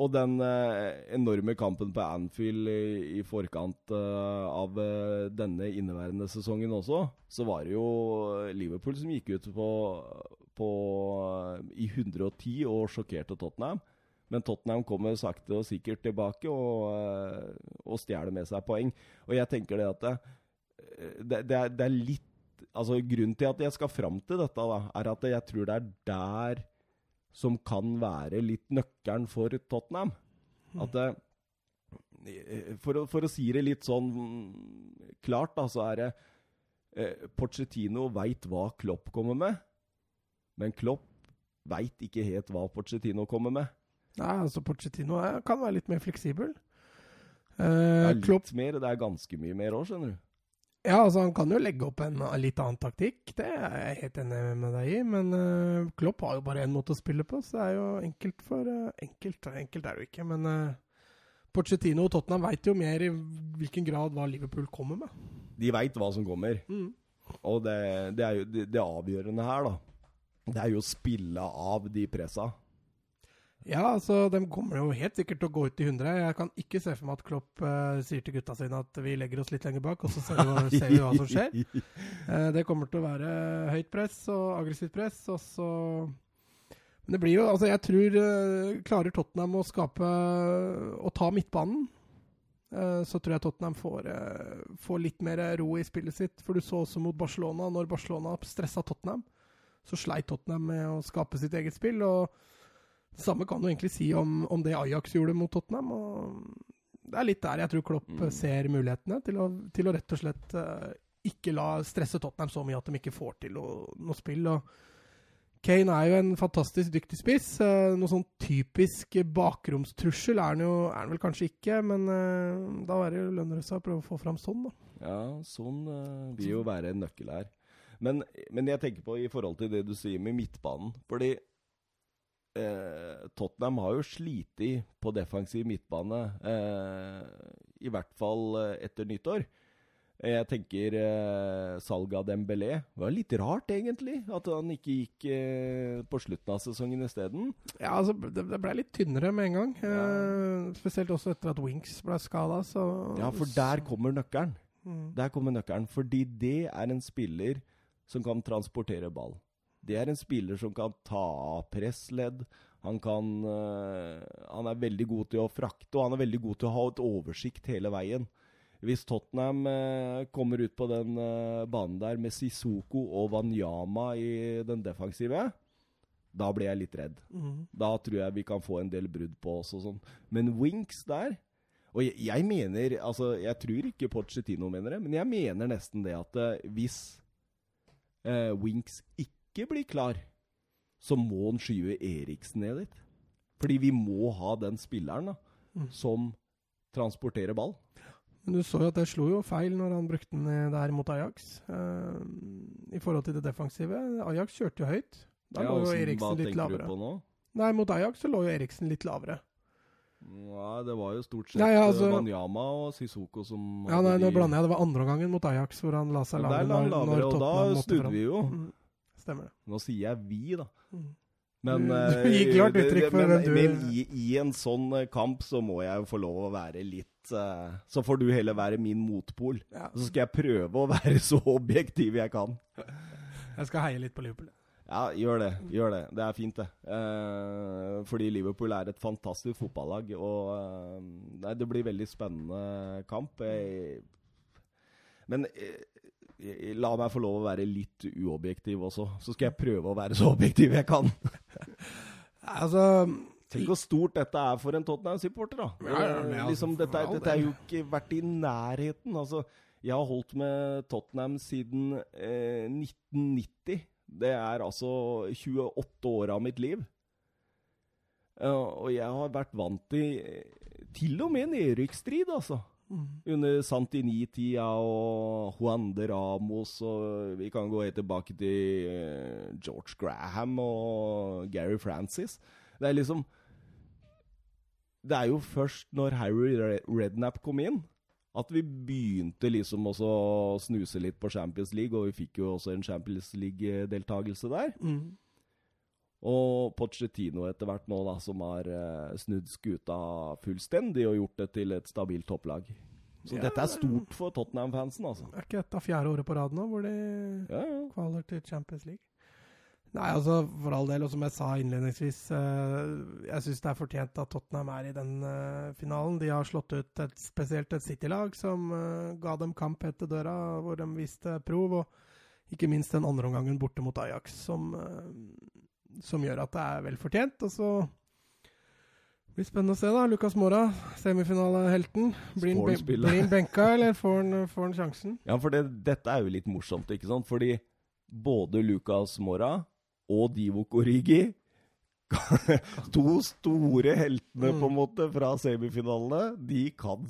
Og den eh, enorme kampen på Anfield i, i forkant eh, av eh, denne inneværende sesongen også, så var det jo Liverpool som gikk ut på, på i 110 og sjokkerte Tottenham. Men Tottenham kommer sakte og sikkert tilbake og, eh, og stjeler med seg poeng. Og jeg tenker det at det, det, det, er, det er litt Altså Grunnen til at jeg skal fram til dette, da, er at jeg tror det er der som kan være litt nøkkelen for Tottenham. At det, for, å, for å si det litt sånn klart, da, så er det eh, Pochettino veit hva Klopp kommer med, men Klopp veit ikke helt hva Pochettino kommer med. Nei, altså Pochettino kan være litt mer fleksibel. Det Eh, er litt Klopp mer, det er ganske mye mer òg, skjønner du. Ja, altså Han kan jo legge opp en, litt annen taktikk, det er jeg helt enig med deg i. Men uh, Klopp har jo bare én måte å spille på, så det er jo enkelt for uh, Enkelt enkelt er det jo ikke, men uh, Pochettino og Tottenham veit jo mer i hvilken grad hva Liverpool kommer med. De veit hva som kommer. Mm. Og det, det er jo det, det avgjørende her, da. Det er jo å spille av de pressa. Ja, altså, de kommer jo helt sikkert til å gå ut i 100. Jeg kan ikke se for meg at Klopp uh, sier til gutta sine at vi legger oss litt lenger bak, og så ser vi hva, ser vi hva som skjer. Uh, <laughs> det kommer til å være høyt press og aggressivt press, og så Men det blir jo Altså, jeg tror uh, Klarer Tottenham å skape Å ta midtbanen, så tror jeg Tottenham får, får litt mer ro i spillet sitt. For du så også mot Barcelona, når Barcelona stressa Tottenham, så sleit Tottenham med å skape sitt eget spill. og det samme kan du egentlig si om, om det Ajax gjorde mot Tottenham. og Det er litt der jeg tror Klopp Mm. ser mulighetene til å, til å rett og slett eh, ikke la stresse Tottenham så mye at de ikke får til noe, noe spill. og Kane er jo en fantastisk dyktig spiss. Eh, noe sånn typisk bakromstrussel er han jo er han vel kanskje ikke, men eh, da er det jo lønner det seg å prøve å få fram sånn, da. Ja, sånn vil jo være en nøkkel her. Men, men jeg tenker på i forhold til det du sier med midtbanen. Fordi eh, Tottenham har jo slitt på defensiv midtbane, eh, i hvert fall eh, etter nyttår. Jeg tenker eh, salget av Dembélé Det var litt rart, egentlig, at han ikke gikk eh, på slutten av sesongen isteden. Ja, altså, det, det ble litt tynnere med en gang. Ja. Eh, spesielt også etter at Winks ble skada, Ja, for der kommer nøkkelen. Mm. Der kommer nøkkelen. Fordi det er en spiller som kan transportere ball. Det er en spiller som kan ta av pressledd. Han kan øh, Han er veldig god til å frakte, og han er veldig god til å ha et oversikt hele veien. Hvis Tottenham øh, kommer ut på den øh, banen der med Sissoko og Wanyama i den defensive, da blir jeg litt redd. Mm. Da tror jeg vi kan få en del brudd på oss og sånn. Men Winks der Og jeg, jeg mener Altså, jeg tror ikke Pochettino mener det, men jeg mener nesten det at eh, hvis eh, Winks ikke blir klar, så må han skyve Eriksen ned dit. Fordi vi må ha den spilleren da, Mm. som transporterer ball. Men du så jo at det slo jo feil når han brukte den der mot Ajax. Uh, I forhold til det defensive. Ajax kjørte jo høyt. Da Ja, lå jo Eriksen litt lavere. du på nå? Nei, mot Ajax så lå jo Eriksen litt lavere. Nei, det var jo stort sett Nei, altså- eh, Wanyama og Sissoko som Ja, nei, Nå blander jeg. Det var andre gangen mot Ajax hvor han la seg lavere. Der la han lavere, og da snudde vi jo. Mm, Stemmer det. Nå sier jeg vi, da. Mm. Men, Du- eh, du gir klart uttrykk for men, du- men i, i en sånn eh, kamp så må jeg jo få lov å være litt eh, Så får du heller være min motpol. Ja. Så skal jeg prøve å <laughs> være så objektiv jeg kan. Jeg skal heie litt på Liverpool. Ja, gjør det. Gjør det. Det er fint, det. Eh, fordi Liverpool er et fantastisk fotballag, og eh, det blir veldig spennende kamp. Jeg, men eh, la meg få lov å være litt uobjektiv også. Så skal jeg prøve å være så objektiv jeg kan. <laughs> Altså Tenk hvor stort dette er for en Tottenham-supporter, da. Ja, ja, ja, Eh, altså, liksom, dette, dette er jo ikke vært i nærheten. Altså, jeg har holdt med Tottenham siden eh, 1990. Det er altså 28 år av mitt liv. Uh, og jeg har vært vant til eh, til og med nedrykksstrid, altså. Mm. Under Santini-tida og Juan de Ramos og Vi kan gå helt tilbake til eh, George Graham og Gary Francis. Det er liksom Det er jo først når Harry Rednap kom inn, at vi begynte liksom også å snuse litt på Champions League, og vi fikk jo også en Champions League-deltakelse der. Mm. Og Pochettino etter hvert nå, da, som har eh, snudd skuta fullstendig og gjort det til et stabilt topplag. Så Ja, dette er stort for Tottenham-fansen, altså. Er ikke dette fjerde året på rad nå hvor de Ja, ja. kvaler til Champions League? Nei, altså for all del, og som jeg sa innledningsvis, eh, jeg syns det er fortjent at Tottenham er i den eh, finalen. De har slått ut et, spesielt et City-lag som ga dem kamp etter døra, hvor de viste prov. Og ikke minst den andre omgangen borte mot Ajax, som, eh, som gjør at det er vel fortjent. Og så blir det spennende å se, da. Lucas Mora, semifinalehelten. Blir han ben- benka, eller får han, sjansen? Ja, for det, dette er jo litt morsomt, ikke sant? Fordi både Lucas Mora og Divok Origi <laughs> To store heltene, på en måte, fra semifinalene. De kan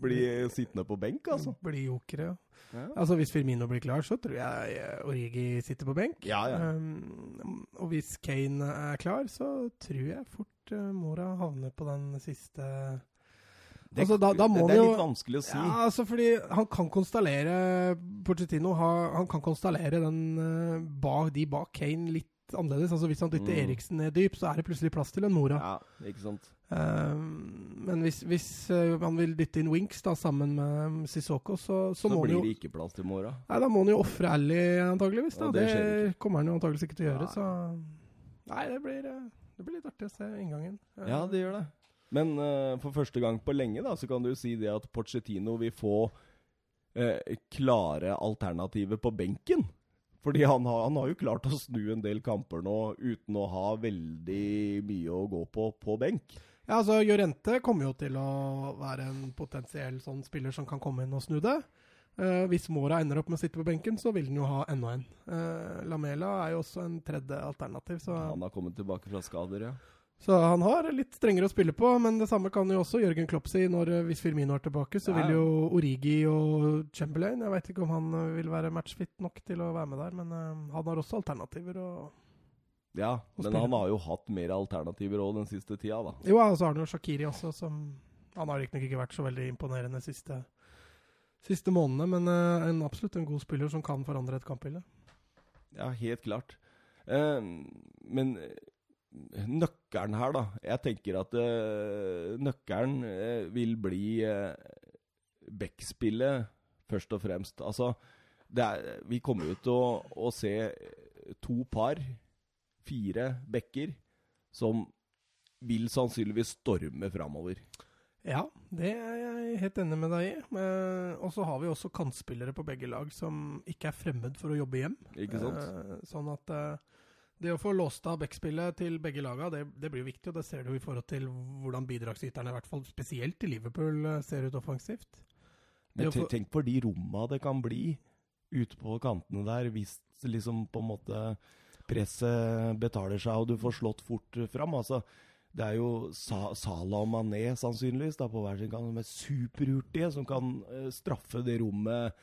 bli sittende på benk, altså. Bli jokere. Ja, Altså Hvis Firmino blir klar, så tror jeg eh, Origi sitter på benk. ja. ja. Um, og hvis Kane er klar, så tror jeg fort uh, Mora havner på den siste Det, altså, da- da må det er litt vanskelig å si. Ja, altså fordi han kan konstallere Porcettino har, han kan konstallere den uh, bak, de bak Kane litt annerledes. Altså Hvis han dytter Mm. Eriksen ned dypt, så er det plutselig plass til en Mora. Ja, ikke sant. Um, men hvis, hvis uh, han vil dytte inn Winks da sammen med Sissoko, så, så, Så, må han blir det ikke plass til Mora. Nei, Da må han jo ofre Ally, antageligvis. Da. Ja, det det kommer han jo antageligvis ikke til å gjøre. Nei. Så Nei, det blir, eh, det blir litt artig å se inngangen. Eh, Ja, det gjør det. Men uh, for første gang på lenge da, så kan du si det at Pochettino vil få uh, klare alternativer på benken. Fordi han har, han har jo klart å snu en del kamper nå uten å ha veldig mye å gå på på benk. Ja, altså Jorente kommer jo til å være en potensiell sånn spiller som kan komme inn og snu det. Eh, hvis Mora ender opp med å sitte på benken, så vil den jo ha enda en. Eh, Lamela er jo også en tredje alternativ, så Han har kommet tilbake fra skader, ja. Så han har litt strengere å spille på, men det samme kan jo også Jørgen Klopp si. Når, eh, hvis Firmino er tilbake, så Ja. vil jo Origi og Chamberlain Jeg vet ikke om han eh, vil være matchfit nok til å være med der, men eh, han har også alternativer. Og Ja, Og men spiller. han har jo hatt mer alternativer òg den siste tida, da. jo, og så har han jo Shakiri også, som Han har riktignok ikke vært så veldig imponerende siste, siste månedene, men uh, en, absolutt en god spiller som kan forandre et kampbilde. Ja, helt klart. Uh, men nøkkelen her, da Jeg tenker at eh, nøkkelen eh, vil bli uh, backspillet, først og fremst. Altså, det er, vi kommer jo til å, å se to par, fire bekker, som vil sannsynligvis storme framover. Ja, det er jeg helt enig med deg i. Eh, og så har vi også kantspillere på begge lag som ikke er fremmed for å jobbe hjem. Ikke sant? Eh, sånn at eh, det å få låst av backspillet til begge laga, det, det blir jo viktig. Og det ser du i forhold til hvordan bidragsyterne, i hvert fall spesielt i Liverpool, eh, ser ut offensivt. Men få- tenk på de romma det kan bli ute på kantene der, hvis liksom på en måte presset betaler seg og du får slått fort fram. Altså, det er jo Sa Salah og Mané sannsynligvis da, på hver sin kant som er superhurtige, som kan eh, straffe det rommet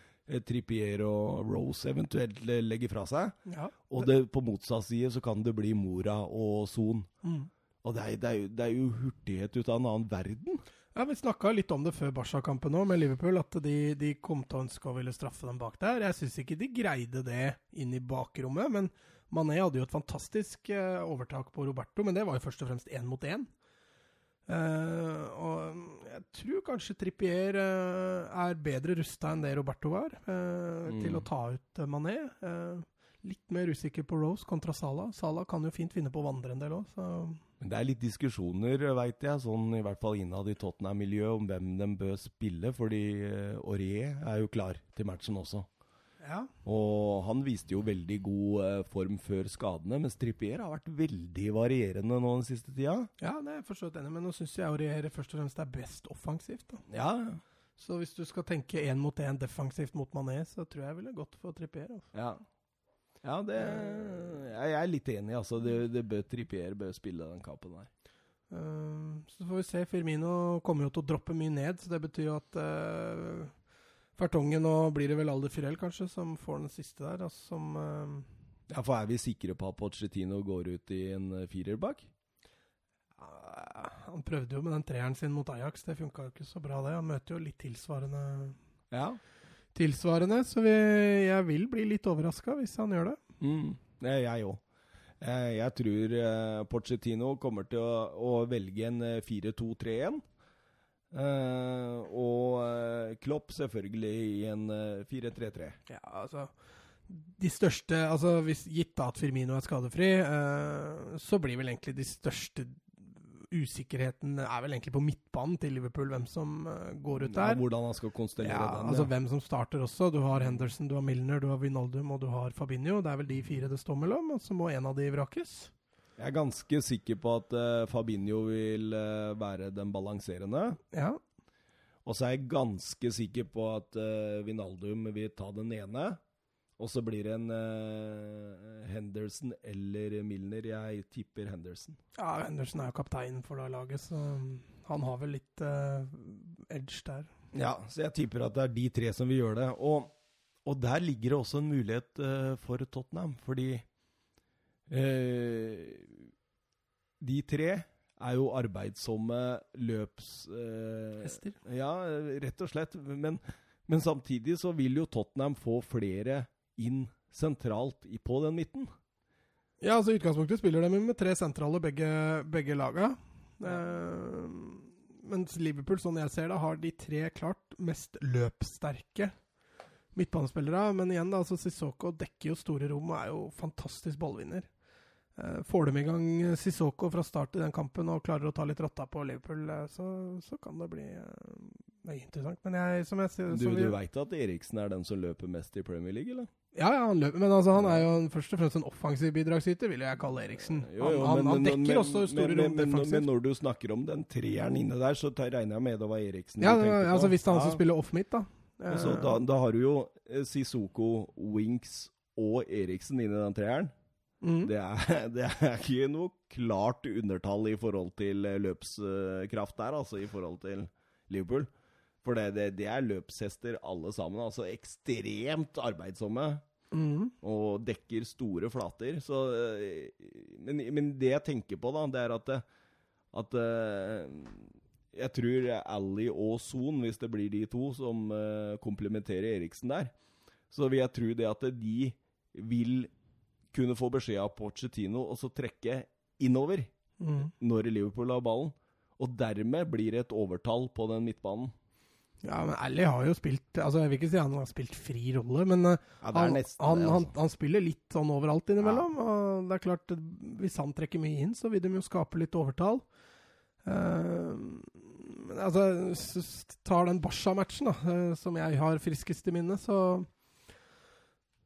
Trippier og Rose eventuelt eh, legger fra seg. Ja. Og det, på motsatt side så kan det bli Mora og Son. Mm. Og det er, det, er jo, det er jo hurtighet ut av en annen verden. Ja, Vi snakka litt om det før Barca-kampen nå, med Liverpool. At de, de kom til å ønske å ville straffe dem bak der. Jeg syns ikke de greide det inn i bakrommet. Men Mané hadde jo et fantastisk eh, overtak på Roberto, men det var jo først og fremst én mot én. Eh, og jeg tror kanskje Trippier uh, er bedre rusta enn det Roberto var, uh, Mm. til å ta ut Mané. Litt mer usikker på Rose kontra Salah. Salah kan jo fint finne på å vandre en del òg, så Men det er litt diskusjoner, veit jeg, sånn i hvert fall innad i Tottenham-miljøet, om hvem de bør spille, fordi uh, Aurier er jo klar til matchen også. Ja. Og han viste jo veldig god eh, form før skadene, mens Trippier har vært veldig varierende nå den siste tida. Ja, det er jeg forstått enig, men nå syns jeg Aurier først og fremst er best offensivt. da. Ja, Så hvis du skal tenke én mot én defensivt mot Mané, så tror jeg jeg ville gått for Trippier. Altså. ja. Ja, det Jeg er litt enig, altså. Det, det bør Trippier bør spille den kampen der. Eh, så får vi se. Firmino kommer jo til å droppe mye ned, så det betyr jo at uh, Fertongen og blir det vel Alder Firell, kanskje, som får den siste der. Altså, som uh... Ja, For er vi sikre på at Pochettino går ut i en eh, firer bak? eh, Han prøvde jo med den treeren sin mot Ajax, det funka jo ikke så bra, det. Han møter jo litt tilsvarende Ja. tilsvarende, så vi, jeg vil bli litt overraska hvis han gjør det. Mm, jeg òg. Jeg, jeg tror eh, Pochettino kommer til å, å velge en eh, 4-2-3-1. Eh, og eh, Klopp selvfølgelig i en eh, 4-3-3. Ja, altså De største altså hvis Gitt da at Firmino er skadefri, eh, så blir vel egentlig de største usikkerheten er vel egentlig på midtbanen til Liverpool, hvem som eh, går ut Ja, der. hvordan han skal konstellere Ja, den. altså ja. Hvem som starter også. Du har Henderson, du har Milner, du har Vinaldum og du har Fabinho. Det er vel de fire det står mellom, og så må en av de vrakes. Jeg er ganske sikker på at uh, Fabinho vil uh, være den balanserende. Ja. Og så er jeg ganske sikker på at uh, Vinaldum vil ta den ene. Og så blir det en Henderson eller Milner. Jeg tipper Henderson. Ja, Henderson er jo kaptein for det laget, så han har vel litt edge der. Ja, så jeg tipper at det er de tre som vil gjøre det. Og, og der ligger det også en mulighet for Tottenham, fordi Eh, de tre er jo arbeidsomme løps... Eh, Hester? Ja, rett og slett. Men, men, samtidig så vil jo Tottenham få flere inn sentralt i, på den midten. Ja, altså i utgangspunktet spiller de med tre sentrale begge, begge laga. Eh, mens Liverpool, sånn jeg ser det, har de tre klart mest løpssterke midtbanespillere. Men igjen, da, altså Sissoko dekker jo store rom og er jo fantastisk ballvinner. Eh, får de i gang Sissoko fra start i den kampen og klarer å ta litt rotta på Liverpool, eh, så, så kan det bli det interessant. Men jeg, som jeg sier Du, du veit at Eriksen er den som løper mest i Premier League, eller? Ja, ja, han løper, men altså, han er jo først og fremst en offensiv bidragsyter, vil jeg kalle Eriksen. Jo, jo, han, men, han, dekker men, også store rom defensivt. Men når du snakker om den treeren inne der, så regner jeg med det var Eriksen ja, du tenkte på. Altså, hvis det er han som spiller off midt, da. Altså, da, da har du jo Sissoko, Winks og Eriksen inne i den treeren. Mm. Det, er, <laughs> det, er, ikke noe klart undertall i forhold til eh, løpskraft der, altså i forhold til Liverpool. For det, det, det er løpshester alle sammen. Altså ekstremt arbeidsomme. Mm. Og dekker store flater. Så, eh, men, men, det jeg tenker på, da, det er at, at eh, jeg tror Ally og Son, hvis det blir de to som komplementerer Eriksen der, så vil jeg tro det at de vil kunne få beskjed av Pochettino og så trekke innover mm. når Liverpool har ballen. Og dermed blir det et overtall på den midtbanen. Ja, men Ali har jo spilt altså Jeg vil ikke si han har spilt fri rolle, men uh, ja, han, han, han, altså. han, spiller litt sånn overalt innimellom. Ja. Og det er klart, hvis han trekker mye inn, så vil de jo skape litt overtall. Uh, altså, tar den Basha-matchen, da, uh, som jeg har friskest i minne, så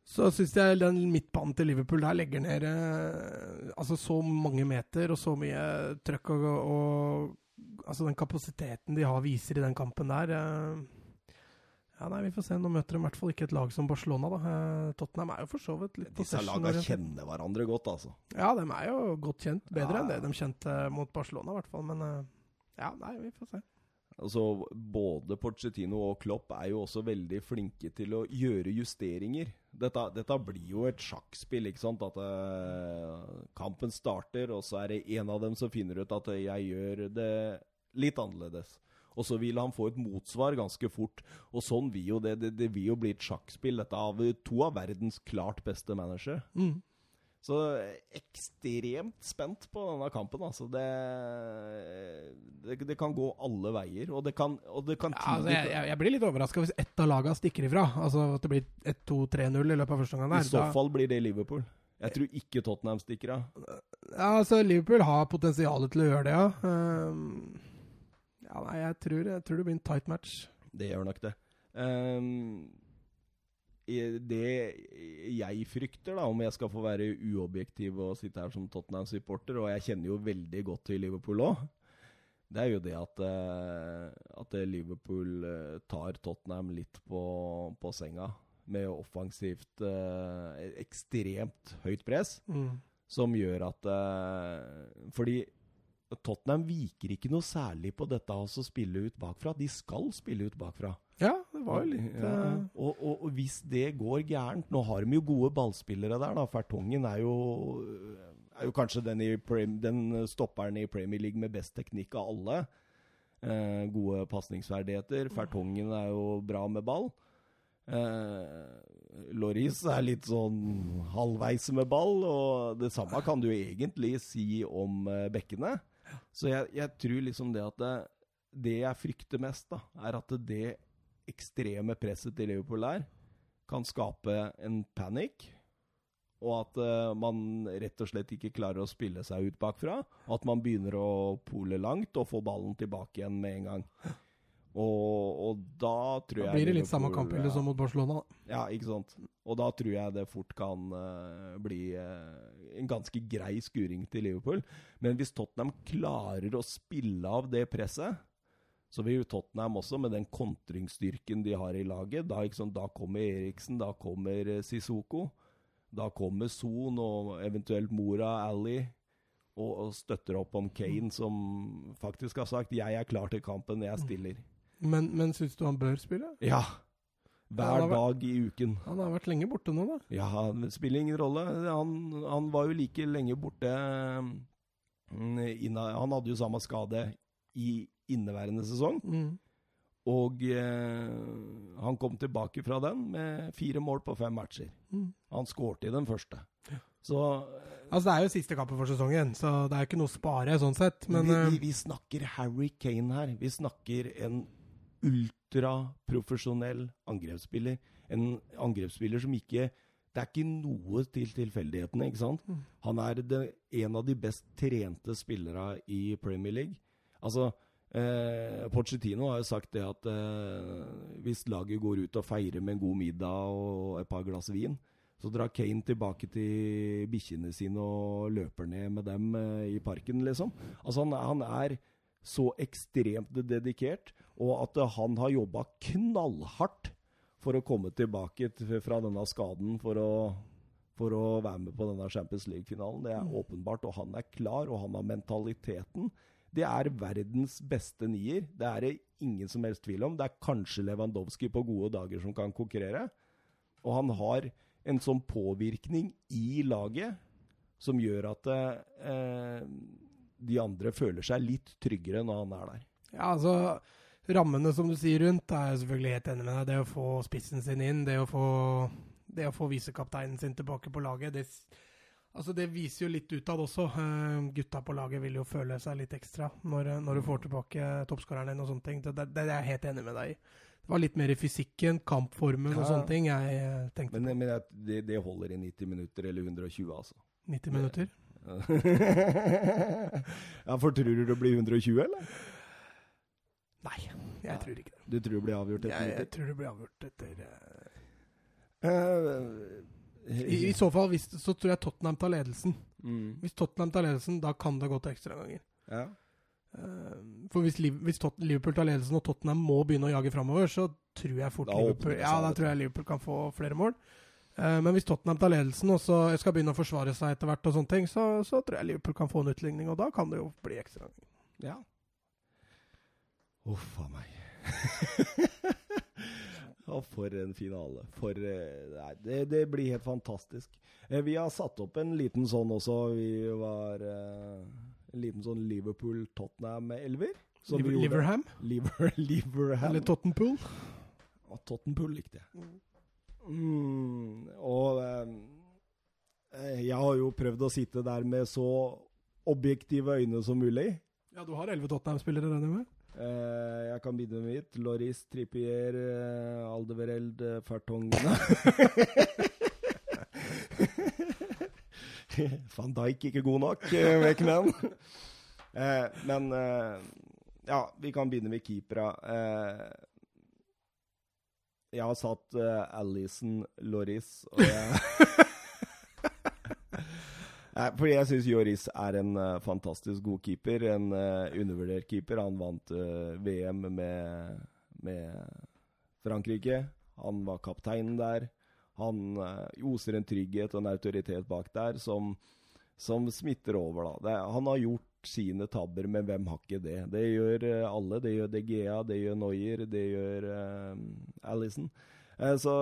så syns jeg den midtbanen til Liverpool der legger ned eh, altså så mange meter og så mye trøkk og, og, Altså den kapasiteten de har, viser i den kampen der eh, Ja, nei, Vi får se. Nå møter de i hvert fall ikke et lag som Barcelona. da. Eh, Tottenham er jo for så vidt litt Disse lagene kjenner hverandre godt, altså. Ja, de er jo godt kjent. Bedre ja. enn det de kjente mot Barcelona, i hvert fall. Men eh, ja, nei, vi får se. Altså, Både Pochettino og Klopp er jo også veldig flinke til å gjøre justeringer. Dette, dette blir jo et sjakkspill, ikke sant? At uh, kampen starter, og så er det en av dem som finner ut at jeg gjør det litt annerledes. Og så vil han få et motsvar ganske fort. Og sånn vil jo det. Det, det vil jo bli et sjakkspill. Dette av to av verdens klart beste managere. Mm. Så ekstremt spent på denne kampen. Altså. Det, det, det kan gå alle veier. Og det kan, og det kan ja, altså, jeg, jeg, blir litt overraska hvis ett av lagene stikker ifra. Altså At det blir 1-2-3-0 i løpet av første omgang. I så da, fall blir det Liverpool. Jeg tror ikke Tottenham stikker av. Ja, altså Liverpool har potensialet til å gjøre det, ja. Um, ja, nei, jeg tror, jeg tror, det blir en tight match. Det gjør nok det. Um, det jeg frykter, da, om jeg skal få være uobjektiv og sitte her som Tottenham-supporter, og jeg kjenner jo veldig godt til Liverpool òg, det er jo det at, eh, at Liverpool eh, tar Tottenham litt på, på senga med offensivt eh, ekstremt høyt press, mm. som gjør at Fordi Tottenham viker ikke noe særlig på dette å spille ut bakfra. De skal spille ut bakfra. Ja, det var jo litt ja. uh... og, og, og, hvis det går gærent Nå har de jo gode ballspillere der, da. Fertongen er jo, er jo kanskje den, den, stopperen i Premier League med best teknikk av alle. Eh, gode pasningsferdigheter. Fertongen er jo bra med ball. Eh, Loris er litt sånn halvveis med ball, og det samme kan du egentlig si om bekkene. Så jeg, jeg, tror liksom det at det, det, jeg frykter mest, da, er at det ekstreme presset til Liverpool der kan skape en panikk. Og at uh, man rett og slett ikke klarer å spille seg ut bakfra. At man begynner å pole langt og få ballen tilbake igjen med en gang. Og, og da tror jeg Da blir det litt samme kamp kampbilde som mot Barcelona. da. Ja, ikke sant. Og da tror jeg det fort kan uh, bli uh, en ganske grei skuring til Liverpool. Men hvis Tottenham klarer å spille av det presset, så vil jo Tottenham også, med den kontringsstyrken de har i laget Da, ikke da kommer Eriksen, da kommer eh, Sissoko. Da kommer Son og eventuelt Mora Ali og, og støtter opp om Kane, som faktisk har sagt 'jeg er klar til kampen, jeg stiller'. Men, men syns du han bør spille? Ja. Ja, Hver vært, dag i uken. Han har vært lenge borte nå, da. Ja, det spiller ingen rolle. Han, han var jo like lenge borte mm, Han hadde jo samme skade i inneværende sesong. Mm. Og eh, han kom tilbake fra den med fire mål på fem matcher. Mm. Han skårte i den første. Så Altså, det er jo siste kampen for sesongen, så det er jo ikke noe å spare sånn sett. Men vi, vi, eh, vi snakker Harry Kane her. Vi snakker en ultraprofesjonell angrepsspiller. En angrepsspiller som ikke Det er ikke noe til tilfeldighetene, ikke sant? Mm. Han er det, en av de best trente spillere i Premier League. Altså eh, Pochettino har jo sagt det at eh, hvis laget går ut og feirer med en god middag og et par glass vin, så drar Kane tilbake til bikkjene sine og løper ned med dem eh, i parken, liksom. Altså, han, han er så ekstremt dedikert, og at eh, han har jobba knallhardt for å komme tilbake fra denne skaden for å, for å være med på denne Champions League-finalen. Det er åpenbart, og han er klar, og han har mentaliteten. Det er verdens beste nier. Det er det ingen som helst tvil om. Det er kanskje Lewandowski på gode dager som kan konkurrere. Og han har en sånn påvirkning i laget som gjør at eh, de andre føler seg litt tryggere når han er der. ja, altså Rammene som du sier rundt, er jeg selvfølgelig helt enig med deg. Det å få spissen sin inn, det å få, det å få visekapteinen sin tilbake på laget, det, altså det viser jo litt utad også. Uh, gutta på laget vil jo føle seg litt ekstra når, eh, når du får tilbake toppskåreren din og sånne ting. Det, det, det er jeg helt enig med deg i. Det var litt mer i fysikken, kampformen og Ja. sånne ting jeg eh, tenkte Men, men det, det holder i 90 minutter eller 120, altså. 90 minutter. <laughs> ja, for tror du det blir 120, eller? Nei, jeg tror ikke det. Du tror det blir avgjort etter Jeg, jeg tror det blir avgjort etter uh... Eh, I, I så fall hvis, så tror jeg Tottenham tar ledelsen. mm, Hvis Tottenham tar ledelsen, da kan det gå til ekstraomganger. ja. Uh, for hvis, hvis Liverpool tar ledelsen og Tottenham må begynne å jage framover, så tror jeg fort Da Liverpool Ja, da tror jeg Liverpool kan få flere mål. Uh, men hvis Tottenham tar ledelsen og så skal begynne å forsvare seg etter hvert, og sånne ting, så, så tror jeg Liverpool kan få en utligning, og da kan det jo bli ekstraomganger. ja. <laughs> Uff a meg. Å, for en finale. For eh, Nei, det, det blir helt fantastisk. Eh, Vi har satt opp en liten sånn også. Vi var eh, En liten sånn Liverpool-Tottenham-elver. Liver. Liverham? Liver, <laughs> Liverham. Eller Tottenpool? Og Tottenpool likte jeg. Mm, og jeg har jo prøvd å sitte der med så objektive øyne som mulig. Ja, du har elleve Tottenham-spillere, regner jeg med? Eh, jeg kan begynne med mitt. Loris, Trippier, uh, Aldevereld, uh, Fertongen <laughs> Van Dijk ikke god nok, uh. Eh, men eh, ja, vi kan begynne med keepera. Eh, jeg har satt uh, Alison Loris, og jeg Fordi jeg syns Joris er en uh, fantastisk god keeper. En uh, undervurdert keeper. Han vant uh, VM med, med Frankrike. Han var kapteinen der. Han eh, oser en trygghet og en autoritet bak der som, som smitter over. Da. Det, han har gjort sine tabber, men hvem har ikke det? Det gjør eh, alle. Det gjør DGA, det gjør Noyer, det gjør Alison. Eh, så,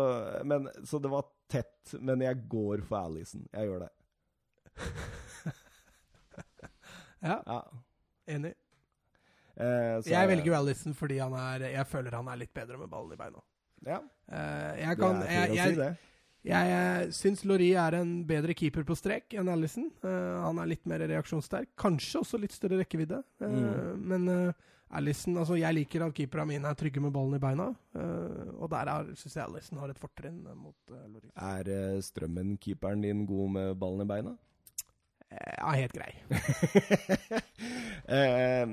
så det var tett, men jeg går for Alison. Jeg gjør det. <laughs> Ja, Ja. enig. Eh, så- Jeg velger jo Alison fordi han er, jeg føler han er litt bedre med ballen i beina. Ja, Eh, jeg det er fint å jeg, si det. Jeg, jeg syns Laurie er en bedre keeper på strek enn Alison. Uh, han er litt mer reaksjonssterk. Kanskje også litt større rekkevidde. Uh, Mm. Men uh, Allison altså Jeg liker at keeperne mine er trygge med ballen i beina. Uh, og der syns jeg Alison har et fortrinn eh, mot Laurie. Er eh, Strømmen-keeperen din god med ballen i beina? Eh, ja, helt grei. <laughs> eh,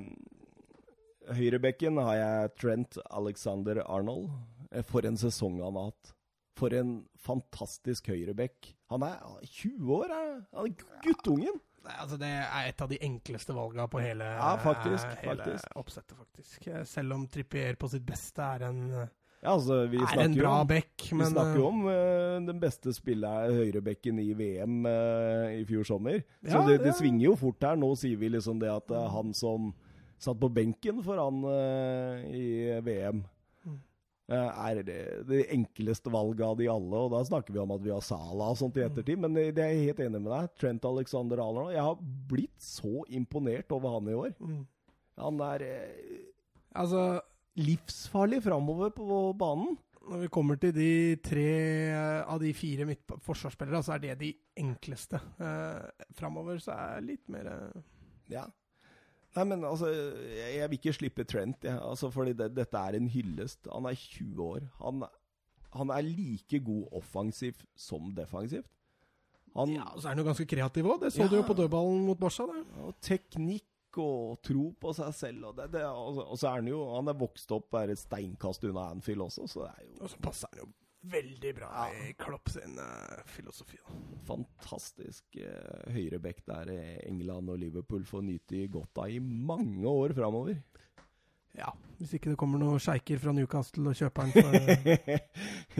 høyrebekken har jeg Trent Alexander Arnold. Eh, For en sesong han har hatt. For en fantastisk høyrebekk. Han er er 20 år, han er guttungen. Ja, altså Det er et av de enkleste valga på hele, Ja, faktisk, hele faktisk. oppsettet, faktisk. Selv om Trippier på sitt beste er en, Ja, altså, vi er en bra om back, Vi snakker jo eh, om uh, den beste spilleren, høyrebekken i VM uh, i fjor sommer. Så Ja, det, det ja. svinger jo fort her. Nå sier vi liksom det at er han som satt på benken for han eh, i VM, Mm. eh, er det, det enkleste valget av de alle. Og da snakker vi om at vi har Sala og sånt i ettertid. Men det, er jeg helt enig med deg. Trent Alexander Arnold. Jeg har blitt så imponert over han i år. mm. Han er eh, Altså, livsfarlig framover på banen. når vi kommer til de tre eh, av de fire forsvarsspillerne, så er det de enkleste. Eh, Framover så er jeg litt mer eh, Ja. Nei, men altså, jeg, jeg vil ikke slippe Trent, jeg. Altså, fordi det, dette er en hyllest. Han er 20 år. Han, han er like god offensivt som defensivt. Han Ja, og så er han jo ganske kreativ òg. Det så Ja. du jo på dødballen mot Barca. Det. og teknikk og tro på seg selv. Og, det, det, og, og så er han jo Han er vokst opp bare et steinkast unna Anfield også, så det er jo Og så passer han jo veldig bra i Klopp sin uh, filosofi. Da. fantastisk uh, høyrebekk der i England og Liverpool får nyte godt av i mange år framover. Ja, Hvis ikke det kommer noen sjeiker fra Newcastle og kjøper han for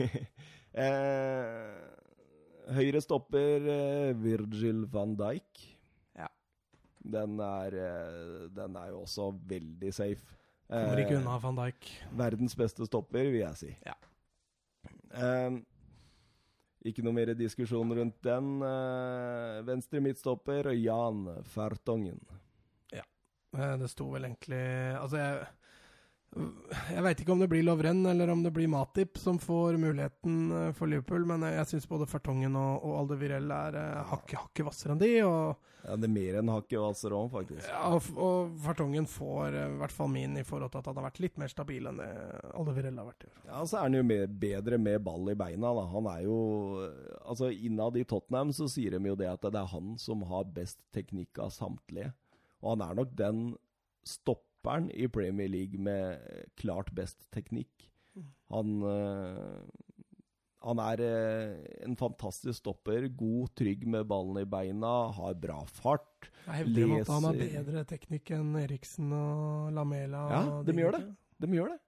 <laughs> eh, høyre stopper eh, Virgil van Dijk. Den er, eh, den er jo også veldig safe. Kommer ikke Eh, unna van Dijk. Verdens beste stopper, vil jeg si. Ja. Eh, ikke noe mer diskusjon rundt den. Eh, venstre midtstopper Jan Fertongen. Ja. Det sto vel egentlig Altså, jeg jeg veit ikke om det blir Lovren eller om det blir Matip som får muligheten eh, for Liverpool, men jeg syns både Fertongen og, og Aldevirell er uh, hakket hakke hvassere enn de. Og, Ja, det er mer enn hakket hvassere òg, faktisk. ja, og, og Fertongen får eh, i hvert fall min i forhold til at han har vært litt mer stabil enn det Aldevirell har vært. Ja, så er han jo med, bedre med ball i beina. Da. Han er jo Altså, innad i Tottenham så sier de jo det at det er han som har best teknikk av samtlige. Og han er nok den stopperen i Premier League med klart best teknikk. Han eh, Han er eh, en fantastisk stopper. God, trygg med ballen i beina, har bra fart. Jeg hevder leser. at han har bedre teknikk enn Eriksen og Lamela. Ja, og de de gjør gutta. det. De gjør det.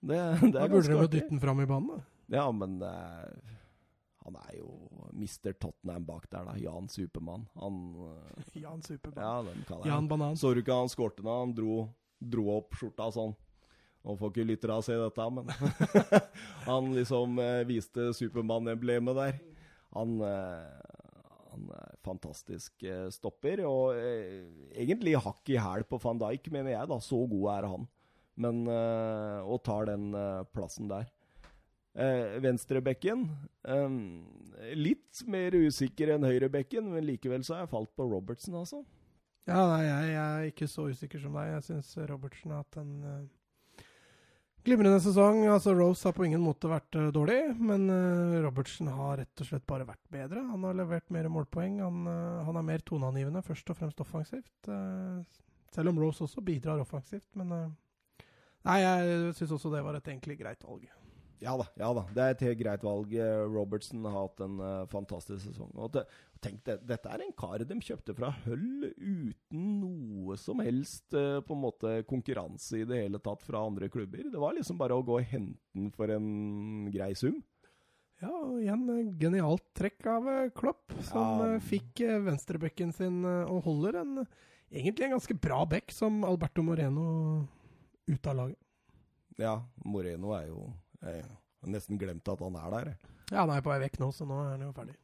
Det, det Da burde de jo dytte den fram i banen. da. Ja, men uh, han er jo Mr. Tottenham bak der, da. Jan Supermann. Han eh, <laughs> Jan Supermann. Ja, Jan. Banan. Så du ikke han skårte da han dro, dro opp skjorta sånn? Nå får ikke lyttere se dette, men <laughs> Han liksom eh, viste Supermann-emblemet der. Han, eh, han er fantastisk eh, stopper, og eh, egentlig hakk i hæl på van Dijk, mener jeg, da. Så god er han. Men eh, Og tar den eh, plassen der. Eh, Venstrebekken eh, Litt mer usikker enn høyrebekken, men likevel så har jeg falt på Robertsen, altså. Ja, nei, jeg, jeg er ikke så usikker som deg. Jeg syns Robertsen har hatt en uh, glimrende sesong. Altså, Rose har på ingen måte vært uh, dårlig, men uh, Robertsen har rett og slett bare vært bedre. Han har levert mer målpoeng. Han, han er mer toneangivende, først og fremst offensivt. selv om Rose også bidrar offensivt, men Nei, jeg syns også det var et egentlig greit valg. Ja da, ja da. Det er et helt greit valg. Robertsen Robertson har hatt en uh, fantastisk sesong. Og det, tenk, det, dette er en kar de kjøpte fra Hull uten noe som helst uh, på en måte konkurranse i det hele tatt fra andre klubber. Det var liksom bare å gå og hente den for en grei sum. Ja, og igjen eh, genialt trekk av Klopp, som Ja. fikk venstrebekken sin og holder en egentlig en ganske bra bekk som Alberto Moreno ut av laget. Ja, Moreno er jo Jeg har nesten glemt at han er der. Ja, han er på vei vekk nå, så nå er han jo ferdig.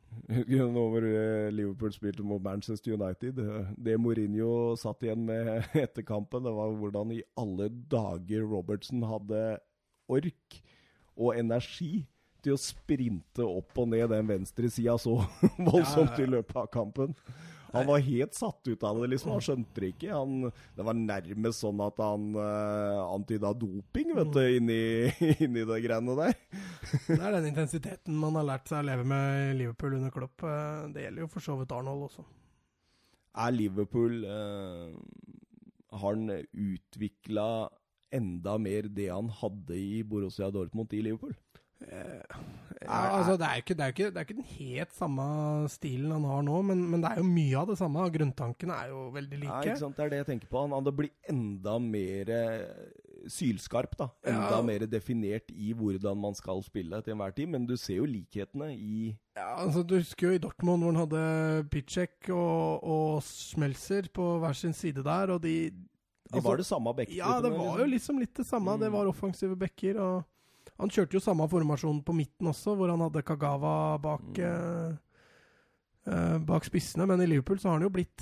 Nå hvor eh, Liverpool spilte mot Manchester United Det Mourinho satt igjen med <laughs> etter kampen, det var hvordan i alle dager Robertson hadde ork og energi til å sprinte opp og ned den venstre sida så <laughs> voldsomt i løpet av kampen. Han var helt satt ut av det, liksom. Han skjønte det ikke. Han, det var nærmest sånn at han uh, antyda doping, vet du, inni, <laughs> inni det greiene der. <laughs> Det er den intensiteten man har lært seg å leve med i Liverpool under Klopp. Eh, Det gjelder jo for så vidt Arnold også. Er Liverpool uh, har han utvikla enda mer det han hadde i Borussia Dortmund i Liverpool? Eh, ja, altså, det er ikke, det er ikke, det er ikke den helt samme stilen han har nå, men, men, det er jo mye av det samme. Grunntankene er jo veldig like. Ja, ikke sant? Det er det jeg tenker på. Han hadde blitt enda mer sylskarp, da. Enda ja. mer definert i hvordan man skal spille til enhver tid. Men du ser jo likhetene i Ja, altså Du husker jo i Dortmund hvor han hadde Pitchek og, og Schmelzer på hver sin side der, og de De altså, var det samme bekker Ja, det var jo liksom litt det samme. Mm. Det var offensive bekker. og han kjørte jo samme formasjon på midten også, hvor han hadde Kagawa bak, mm. eh, eh bak spissene. Men i Liverpool så har han jo blitt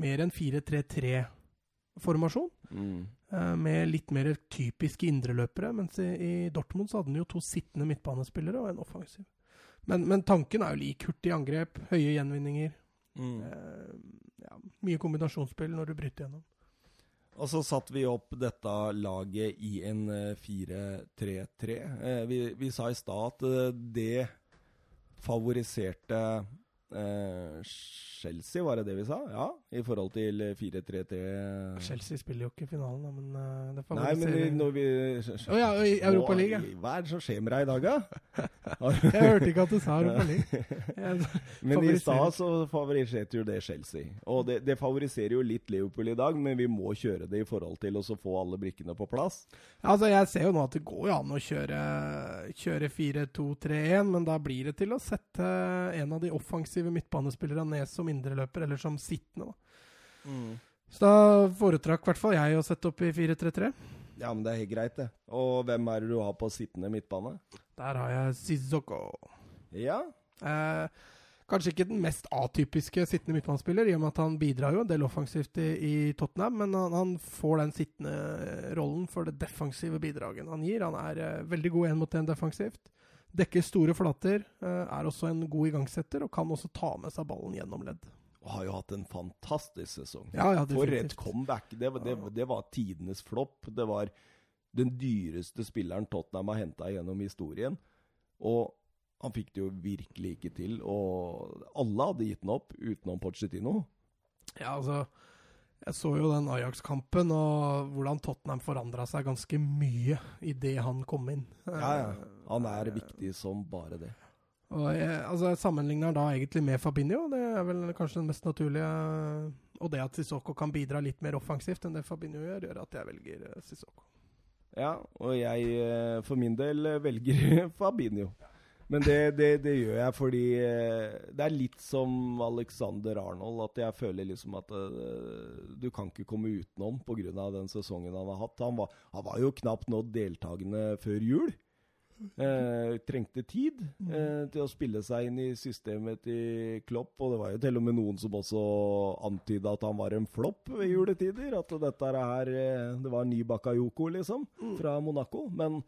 mer enn 4-3-3-formasjon. Mm. Eh, med litt mer typiske indreløpere. Mens i, i, Dortmund så hadde han jo to sittende midtbanespillere og en offensiv. Men, men tanken er jo lik. Hurtig angrep, høye gjenvinninger. Mm. Eh, ja, mye kombinasjonsspill når du bryter gjennom. Og så satte vi opp dette laget i en 4-3-3. Eh, eh, vi, vi, sa i stad at eh, det favoriserte Eh, Chelsea, var det det vi sa? Ja, i forhold til 4-3-3 Chelsea spiller jo ikke finalen, da, men uh, det Nei, men når vi Å oh, ja, i Europaligaen. Hva er det som skjer med deg i dag, da? jeg hørte ikke at du sa Europaligaen. <laughs> men i stad så favoriserte jo det Chelsea. Og det, det, favoriserer jo litt Liverpool i dag, men vi må kjøre det i forhold til å få alle brikkene på plass. Altså, Jeg ser jo nå at det går jo an å kjøre, kjøre 4-2-3-1, men da blir det til å sette en av de offensive midtbanespillerne ned som indreløper, eller som sittende. Mm. Så da foretrakk i hvert fall jeg å sette opp i 4-3-3. Ja, men det er helt greit, det. Og hvem er det du har på sittende midtbane? Der har jeg Sizoko. Ja? Eh, kanskje ikke den mest atypiske sittende midtbanespiller, i og med at han bidrar jo en del offensivt i, i Tottenham, men han, han, får den sittende rollen for det defensive bidraget han gir. Han er eh, veldig god én mot én defensivt. Dekker store flater, eh, er også en god igangsetter og kan også ta med seg ballen gjennom ledd. Og har jo hatt en fantastisk sesong. Ja, ja, For et comeback! Det, det, det var tidenes flopp. Det var den dyreste spilleren Tottenham har henta gjennom historien. Og han fikk det jo virkelig ikke til. Og alle hadde gitt den opp, utenom Pochettino. Ja, altså jeg så jo den Ajax-kampen, og hvordan Tottenham forandra seg ganske mye idet han kom inn. Ja, ja. Han er viktig som bare det. Og jeg, altså, jeg sammenligner da egentlig med Fabinho. Det er vel kanskje den mest naturlige. Og det at Sissoko kan bidra litt mer offensivt enn det Fabinho gjør, gjør at jeg velger eh, Sissoko. Ja, og jeg eh, for min del velger <laughs> Fabinho. Men det, det, det, gjør jeg fordi eh, det er litt som Alexander Arnold. At jeg føler liksom at du kan ikke komme utenom pga. den sesongen han har hatt. Han var, han var jo knapt nå deltakende før jul. Eh, trengte tid eh, til å spille seg inn i systemet til Klopp. Og det var jo til og med noen som også antyda at han var en flopp ved juletider. At dette her eh, Det var ny Bakayoko, liksom, fra Monaco. Men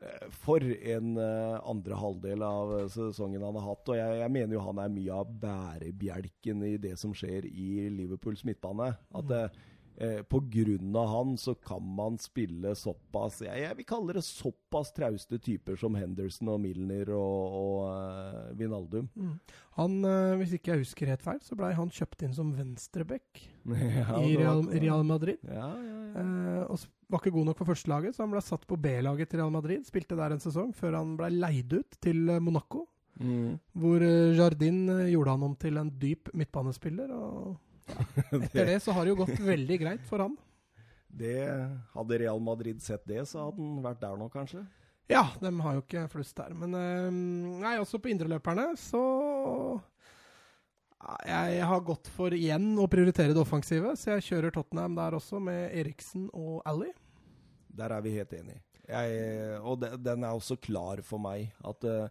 Eh, for en uh, andre halvdel av sesongen han har hatt. Og jeg, jeg, mener jo han er mye av bærebjelken i det som skjer i Liverpools midtbane. At uh, eh, av han så kan man spille såpass jeg, jeg, vil kalle det såpass trauste typer som Henderson og Milner og, og uh, Vinaldum. Mm. Han, uh, hvis ikke jeg husker helt feil, så blei han kjøpt inn som venstreback <laughs> ja, i Real, Real Madrid. Ja, ja, uh, og var ikke god nok for førstelaget, så han ble satt på B-laget til Real Madrid. Spilte der en sesong før han ble leid ut til Monaco. Mm. Hvor Jardin gjorde han om til en dyp midtbanespiller. og <laughs> etter det så har det jo gått veldig greit for han. Det, hadde Real Madrid sett det, så hadde han vært der nå, kanskje? Ja, de har jo ikke flust der. Men øh, nei, også på indreløperne så jeg har gått for igjen å prioritere det offensive, så jeg kjører Tottenham der også, med Eriksen og Ally. Der er vi helt enige. Jeg, og de, den er også klar for meg. At uh,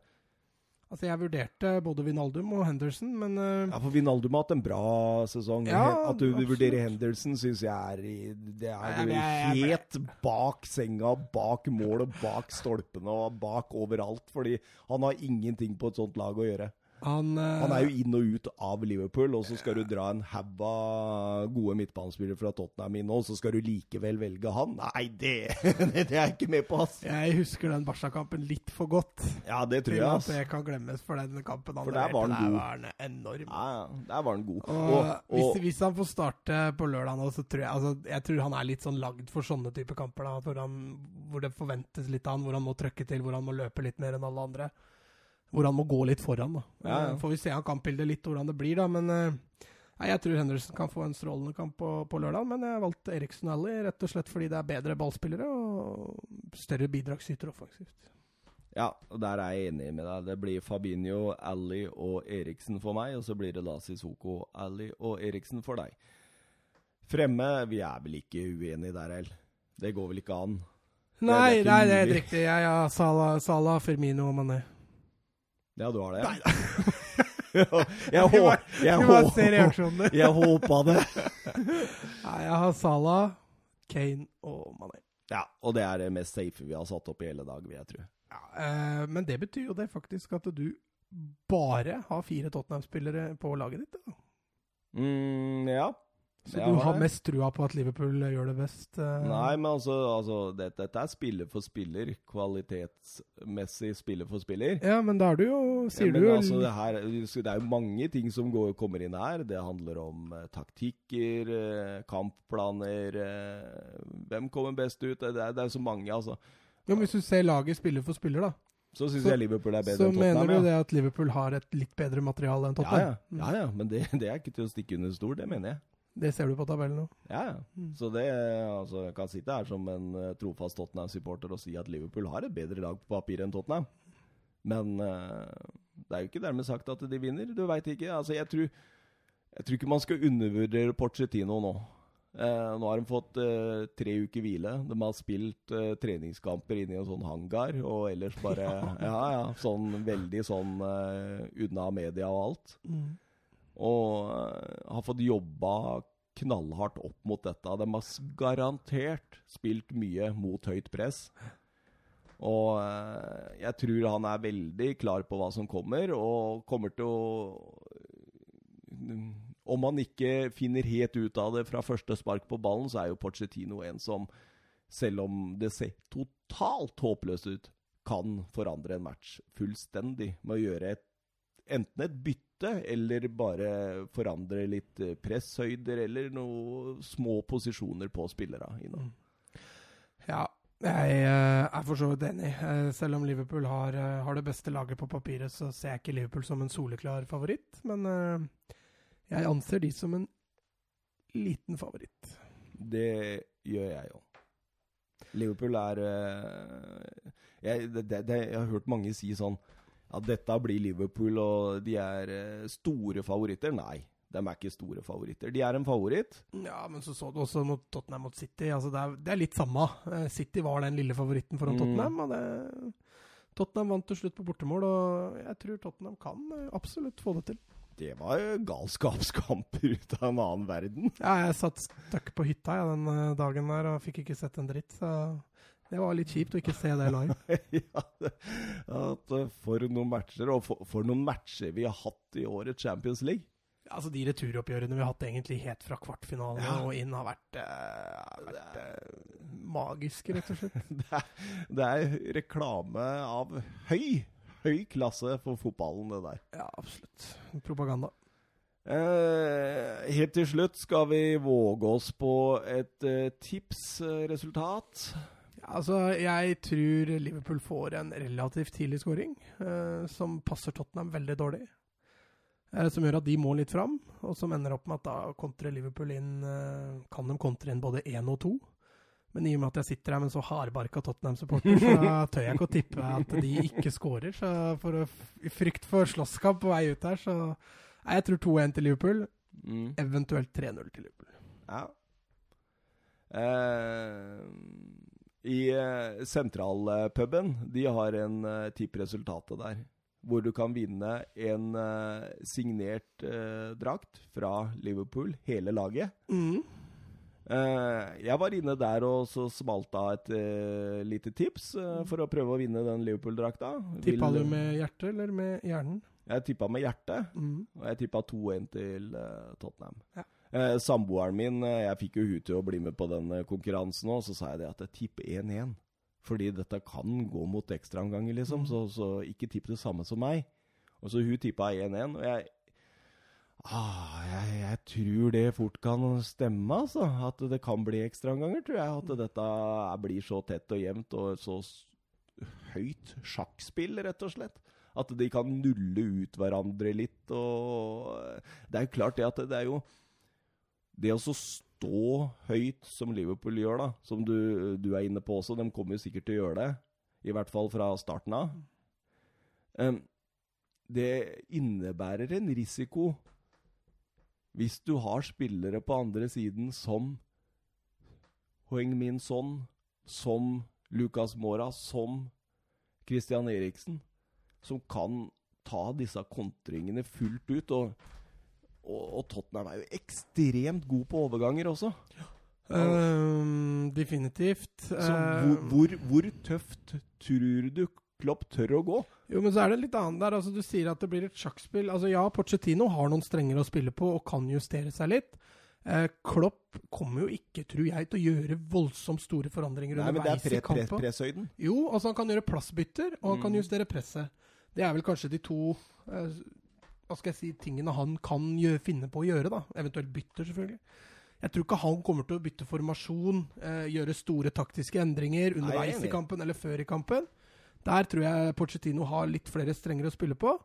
Altså, Jeg vurderte både Vinaldum og Henderson, men uh, Ja, for Vinaldum har hatt en bra sesong. Ja, At du absolutt. vurderer Henderson, syns jeg er i Det er jo jeg, jeg, helt bak senga, bak målet, bak stolpene og bak overalt. Fordi han har ingenting på et sånt lag å gjøre. Han, uh, Han er jo inn og ut av Liverpool, og så skal du dra en haug av gode midtbanespillere fra Tottenham inn, og så skal du likevel velge han? Nei, det, <laughs> det er jeg ikke med på, ass. Jeg husker den Barca-kampen litt for godt. Ja, det tror jeg, ass. det kan glemmes for den kampen han For der var han god. Der var han enorm. Ja, ja, der var han god. Og, Og, hvis, hvis han får starte på lørdag nå, så tror jeg altså, Jeg tror han er litt sånn lagd for sånne type kamper. da, hvor, han, hvor det forventes litt av han, hvor han må trøkke til, hvor han må løpe litt mer enn alle andre. Hvor han må gå litt foran. da. Ja, ja. Eh, Får vi se av kampbildet litt hvordan det blir, da. Men eh, nei, jeg tror Henderson kan få en strålende kamp på, på lørdag. Men jeg valgte valgt Eriksen Alley rett og slett fordi det er bedre ballspillere og større bidragsyter offensivt. Ja, og der er jeg enig med deg. Det blir Fabinho, Alley og Eriksen for meg, og så blir det da Sissoko, Alley og Eriksen for deg. Fremme Vi er vel ikke uenige der heller. Det går vel ikke an. Nei, det er helt riktig. Jeg har Sala, Salah, Firmino og Mané. Ja, du har det? Nei, da. <laughs> jeg <laughs> hå- jeg hå- jeg håpa det. <laughs> Nei, jeg har Salah, Kane og Mané. Ja, og det er det mest safe vi har satt opp i hele dag, vil jeg tro. Ja, eh, men det betyr jo det faktisk at du bare har fire Tottenham-spillere på laget ditt. Da. Mm, ja. Så du har mest trua på at Liverpool gjør det best? eh. Nei, men altså, altså dette, dette er spiller for spiller. Kvalitetsmessig spiller for spiller. Ja, men da er du jo Sier ja, men du jo altså, det, her, det er jo mange ting som går, kommer inn her. Det handler om uh, taktikker, uh, kampplaner uh, Hvem kommer best ut? Det er, det er så mange, altså. Ja, men Hvis du ser laget spiller for spiller, da, Så syns jeg Liverpool er bedre enn Tottenham. mener du ja. det at Liverpool har et litt bedre materiale enn Tottenham? ja, ja, ja, ja, men det, det er ikke til å stikke under stol, det mener jeg. Det ser du på tabellen nå. Ja, ja. Mm. Så det, altså, jeg kan sitte her som en eh, trofast Tottenham-supporter og si at Liverpool har et bedre lag på papir enn Tottenham. Men uh, det er jo ikke dermed sagt at de vinner. Du veit ikke. Altså, jeg tror, jeg tror ikke man skal undervurdere Porcetino nå. Uh, nå har de fått uh, tre uker hvile. De har spilt uh, treningskamper inne i en sånn hangar, og ellers bare <laughs> Ja, ja. Sånn veldig sånn unna media og alt. Og eh, har fått jobba knallhardt opp mot dette. De har garantert spilt mye mot høyt press. Og eh, jeg tror han er veldig klar på hva som kommer, og kommer til å Om han ikke finner helt ut av det fra første spark på ballen, så er jo Pochettino en som, selv om det ser totalt håpløst ut, kan forandre en match fullstendig med å gjøre et enten et bytte, eller bare forandre litt eh, presshøyder, eller noen små posisjoner på spillere. innom. Ja, jeg eh, er for så vidt enig. Eh, selv om Liverpool har, har det beste laget på papiret, så ser jeg ikke Liverpool som en soleklar favoritt. Men jeg anser de som en liten favoritt. Det gjør jeg òg. Liverpool er jeg, det, det, jeg har hørt mange si sånn at dette blir Liverpool, og de er eh, store favoritter. Nei, de er ikke store favoritter. De er en favoritt. Ja, men så så du også mot Tottenham mot City. Altså det, er, det er litt samme. Eh, City var den lille favoritten foran Mm. Tottenham. Og det, Tottenham vant til slutt på bortemål, og jeg tror Tottenham kan eh, absolutt få det til. Det var galskapskamper <laughs> ut av en annen verden. Ja, jeg satt støkk på hytta ja, den dagen der og fikk ikke sett en dritt. Så det var litt kjipt å ikke se <laughs> det live. ja, at, eh, for noen matcher, og for, for noen matcher vi har hatt i årets Champions League. Altså De returoppgjørene vi har hatt egentlig helt fra kvartfinalen Ja. og inn, har vært, uh, vært uh, magiske, rett og slett. <laughs> Det er, det er reklame av høy, høy klasse for fotballen, det der. Ja, absolutt. Propaganda. Uh, helt til slutt skal vi våge oss på et tipsresultat. Altså, jeg tror Liverpool får en relativt tidlig skåring, eh, som passer Tottenham veldig dårlig. Eh, som gjør at de må litt fram, og som ender opp med at da kontrer Liverpool inn eh, Kan de kontre inn både én og to. Men i og med at jeg sitter her med en så hardbarka Tottenham-supporter, så <laughs> tør jeg ikke å tippe at de ikke skårer. Så for å, i frykt for slåsskamp på vei ut her, så Nei, Jeg tror 2-1 til Liverpool, Mm. eventuelt 3-0 til Liverpool. Ja. Eh, I eh, sentralpuben, de har en uh, tippresultatet der. Hvor du kan vinne en eh, signert eh, drakt fra Liverpool, hele laget. Mm. Eh, jeg var inne der og så smalt av et eh, lite tips eh, for å prøve å vinne den Liverpool-drakta. Tippa Vil- du med hjertet eller med hjernen? Jeg tippa med hjertet, Mm. og jeg tippa 2-1 til eh, Tottenham. Ja. Eh, samboeren min, eh, jeg fikk jo hun til å bli med på den eh, konkurransen òg, så sa jeg det at jeg tipper 1-1. Fordi dette kan gå mot ekstraomganger, liksom, så, så ikke tipp det samme som meg. Og så hun tippa 1-1, og jeg Ah, jeg, jeg tror det fort kan stemme, altså. At det kan bli ekstraomganger, tror jeg. At dette blir så tett og jevnt og så høyt sjakkspill, rett og slett. At de kan nulle ut hverandre litt. Og det er jo klart det at det er jo Det å stå høyt som Liverpool gjør, da, som du, du er inne på også, de kommer jo sikkert til å gjøre det. I hvert fall fra starten av. um, det innebærer en risiko hvis du har spillere på andre siden som Hoeng Min Son, som Lucas Mora, som Christian Eriksen, som kan ta disse kontringene fullt ut. Og, og, og Tottenham er jo ekstremt god på overganger også. Ehm, definitivt. Så hvor, hvor, hvor tøft tror du Klopp tør å gå? Jo, men så er det litt annet der. Altså, du sier at det blir et sjakkspill. Altså, ja, Pochettino har noen strenger å spille på og kan justere seg litt. Eh, Klopp kommer jo ikke, tror jeg, til å gjøre voldsomt store forandringer Nei, men det er underveis i kampen. pre. Jo, altså han kan gjøre plassbytter, og han kan Mm. justere presset. Det er vel kanskje de to eh, hva skal jeg si, tingene han kan gjø- finne på å gjøre, da. Eventuelt bytter, selvfølgelig. Jeg tror ikke han kommer til å bytte formasjon, eh, gjøre store taktiske endringer Nei, er underveis i kampen eller før i kampen. Der tror jeg Pochettino har litt flere strenger å spille på.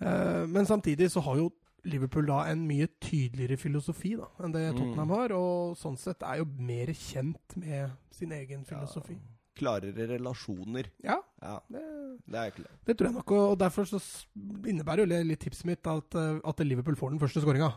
Eh, men samtidig så har jo Liverpool da en mye tydeligere filosofi da, enn det Mm. Tottenham har, og sånn sett er jo mer kjent med sin egen filosofi. Klarere relasjoner. Ja, Ja, det, det er ikke det tror jeg nok, og derfor så innebærer jo litt tipset mitt at, eh, at Liverpool får den første skåringa.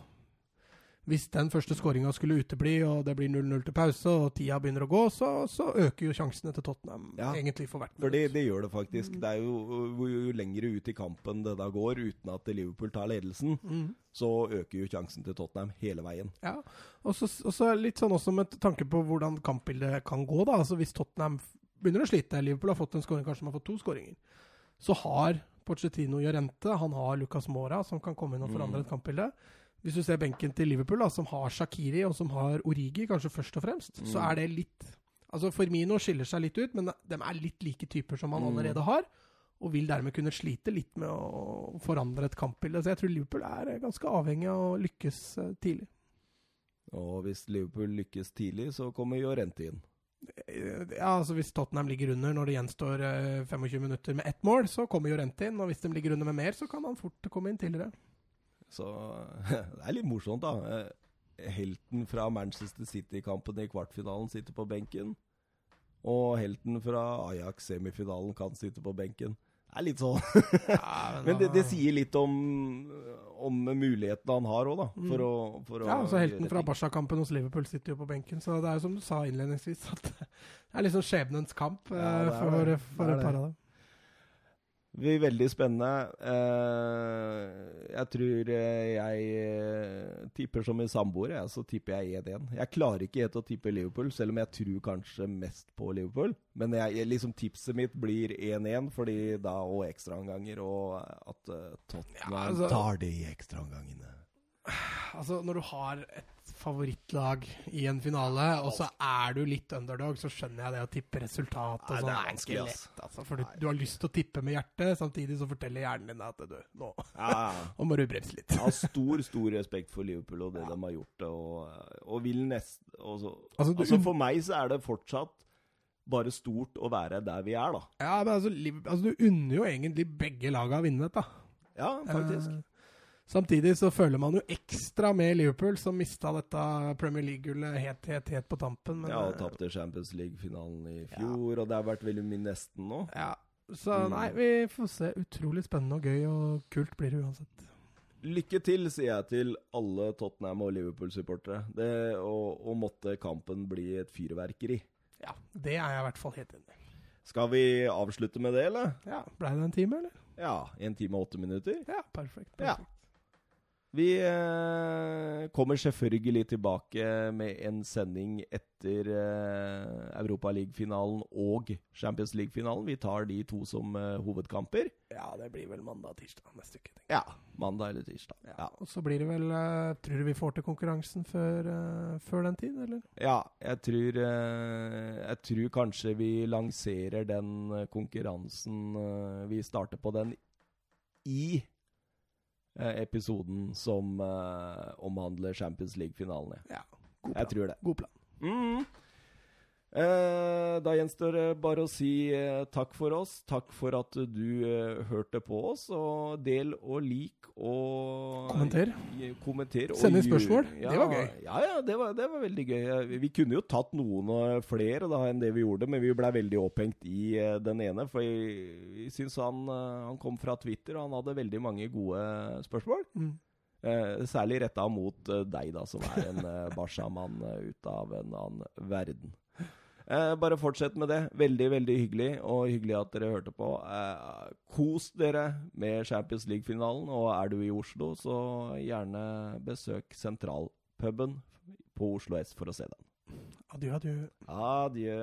Hvis den første skåringa skulle utebli, og det blir 0-0 til pause, og tida begynner å gå, så, så øker jo sjansene til Tottenham Ja. egentlig for hvert For det, minutt. det gjør det faktisk. Det er jo, jo, jo lengre ut i kampen det da går, uten at Liverpool tar ledelsen, Mm. så øker jo sjansen til Tottenham hele veien. Ja, og så, litt sånn også med tanke på hvordan kampbildet kan gå. da, altså Hvis Tottenham begynner å slite, Liverpool har fått en skåring, kanskje de har fått to skåringer, så har Pochettino Jorente, han har Lucas Mora, som kan komme inn og forandre Mm. et kampbilde. Hvis du ser benken til Liverpool, da, som har Shakiri og som har Origi, kanskje først og fremst, så Mm. er det litt Altså Formino skiller seg litt ut, men de er litt like typer som han Mm. allerede har. Og vil dermed kunne slite litt med å forandre et kampbilde. Så jeg tror Liverpool er ganske avhengig av å lykkes eh, tidlig. Og hvis Liverpool lykkes tidlig, så kommer Jorente inn. Eh, Ja, altså Hvis Tottenham ligger under når det gjenstår eh, 25 minutter med ett mål, så kommer Jorente inn. Og hvis de ligger under med mer, så kan han fort komme inn tidligere. Så <laughs> det er litt morsomt, da. Eh, Helten fra Manchester City-kampen i kvartfinalen sitter på benken. Og helten fra Ajax-semifinalen kan sitte på benken. Er litt sånn <laughs> Men det, det sier litt om, om mulighetene han har òg, da. For Mm. å, for å Ja, altså Helten fra. Barca-kampen hos Liverpool sitter jo på benken. Så det er jo som du sa innledningsvis, at <laughs> det er liksom skjebnens kamp eh, Ja, er for, det. for er et par av dem. Det blir veldig spennende. Eh, jeg tror eh, jeg eh, tipper som en samboer, så tipper jeg 1-1. Jeg klarer ikke helt å tippe Liverpool, selv om jeg tror kanskje mest på Liverpool. Men jeg, liksom tipset mitt blir 1-1, fordi da og ekstraomganger, og at Tottenham Ja, altså- tar det i ekstraomgangene. Altså, når du har et favorittlag i en finale, og så er du litt underdog, så skjønner jeg det å tippe resultat. Og sånn. det er ikke lett, altså, for du, har lyst til å tippe med hjertet, samtidig så forteller hjernen din at du, nå, Ja, <laughs> nå må du bremse litt. jeg har stor, stor respekt for Liverpool og det de har gjort. Og, og vil nest, og så, Altså, du- altså, For meg så er det fortsatt bare stort å være der vi er, da. Ja, men altså, altså, du unner jo egentlig begge laga å vinne dette. Ja, faktisk. Eh, samtidig så føler man jo ekstra med Liverpool, som mista dette Premier League-gullet helt, helt, helt på tampen. Men, Ja, og eh, tapte Champions League-finalen i fjor, og det har vært veldig mye nesten nå. ja, så Mm. nei, vi får se. Utrolig spennende og gøy, og kult blir det uansett. Lykke til, sier jeg til alle Tottenham- og Liverpool-supportere. Det å, måtte kampen bli et fyrverkeri. Ja, det er jeg i hvert fall helt enig i. Skal vi avslutte med det, eller? Ja, Blei det en time, eller? Ja, en time og åtte minutter. Ja, perfekt. Ja. Vi eh, kommer selvfølgelig tilbake med en sending etter eh, Europaliga-finalen og Champions League-finalen. Vi tar de to som eh, hovedkamper. Ja, det blir vel mandag-tirsdag neste uke. tenker jeg. Ja, mandag eller tirsdag. Ja. Og så blir det vel eh, Tror du vi får til konkurransen før, før den tid, eller? Ja, jeg tror, jeg tror kanskje vi lanserer den konkurransen Vi starter på den i episoden som eh, omhandler Champions League-finalen. ja. Ja. God Jeg tror det. God plan. Mm. Eh, da gjenstår det bare å si eh, takk for oss. Takk for at du eh, hørte på oss. Og del og lik og Kommenter. kommenter og Send inn spørsmål. Ja, Det var gøy. Ja, ja, det var, det var veldig gøy. Vi kunne jo tatt noen flere da enn det vi gjorde, men vi ble veldig opphengt i den ene. For jeg, jeg syns han, han kom fra Twitter, og han hadde veldig mange gode spørsmål. Mm. Eh, særlig retta mot deg, da, som er en Barca-mann eh, ut av en annen verden. Eh, bare fortsett med det. Veldig, veldig hyggelig, og hyggelig at dere hørte på. Eh, kos dere med Champions League-finalen, og er du i Oslo, så gjerne besøk Sentralpuben på Oslo S for å se den. Adjø, adjø. Adjø.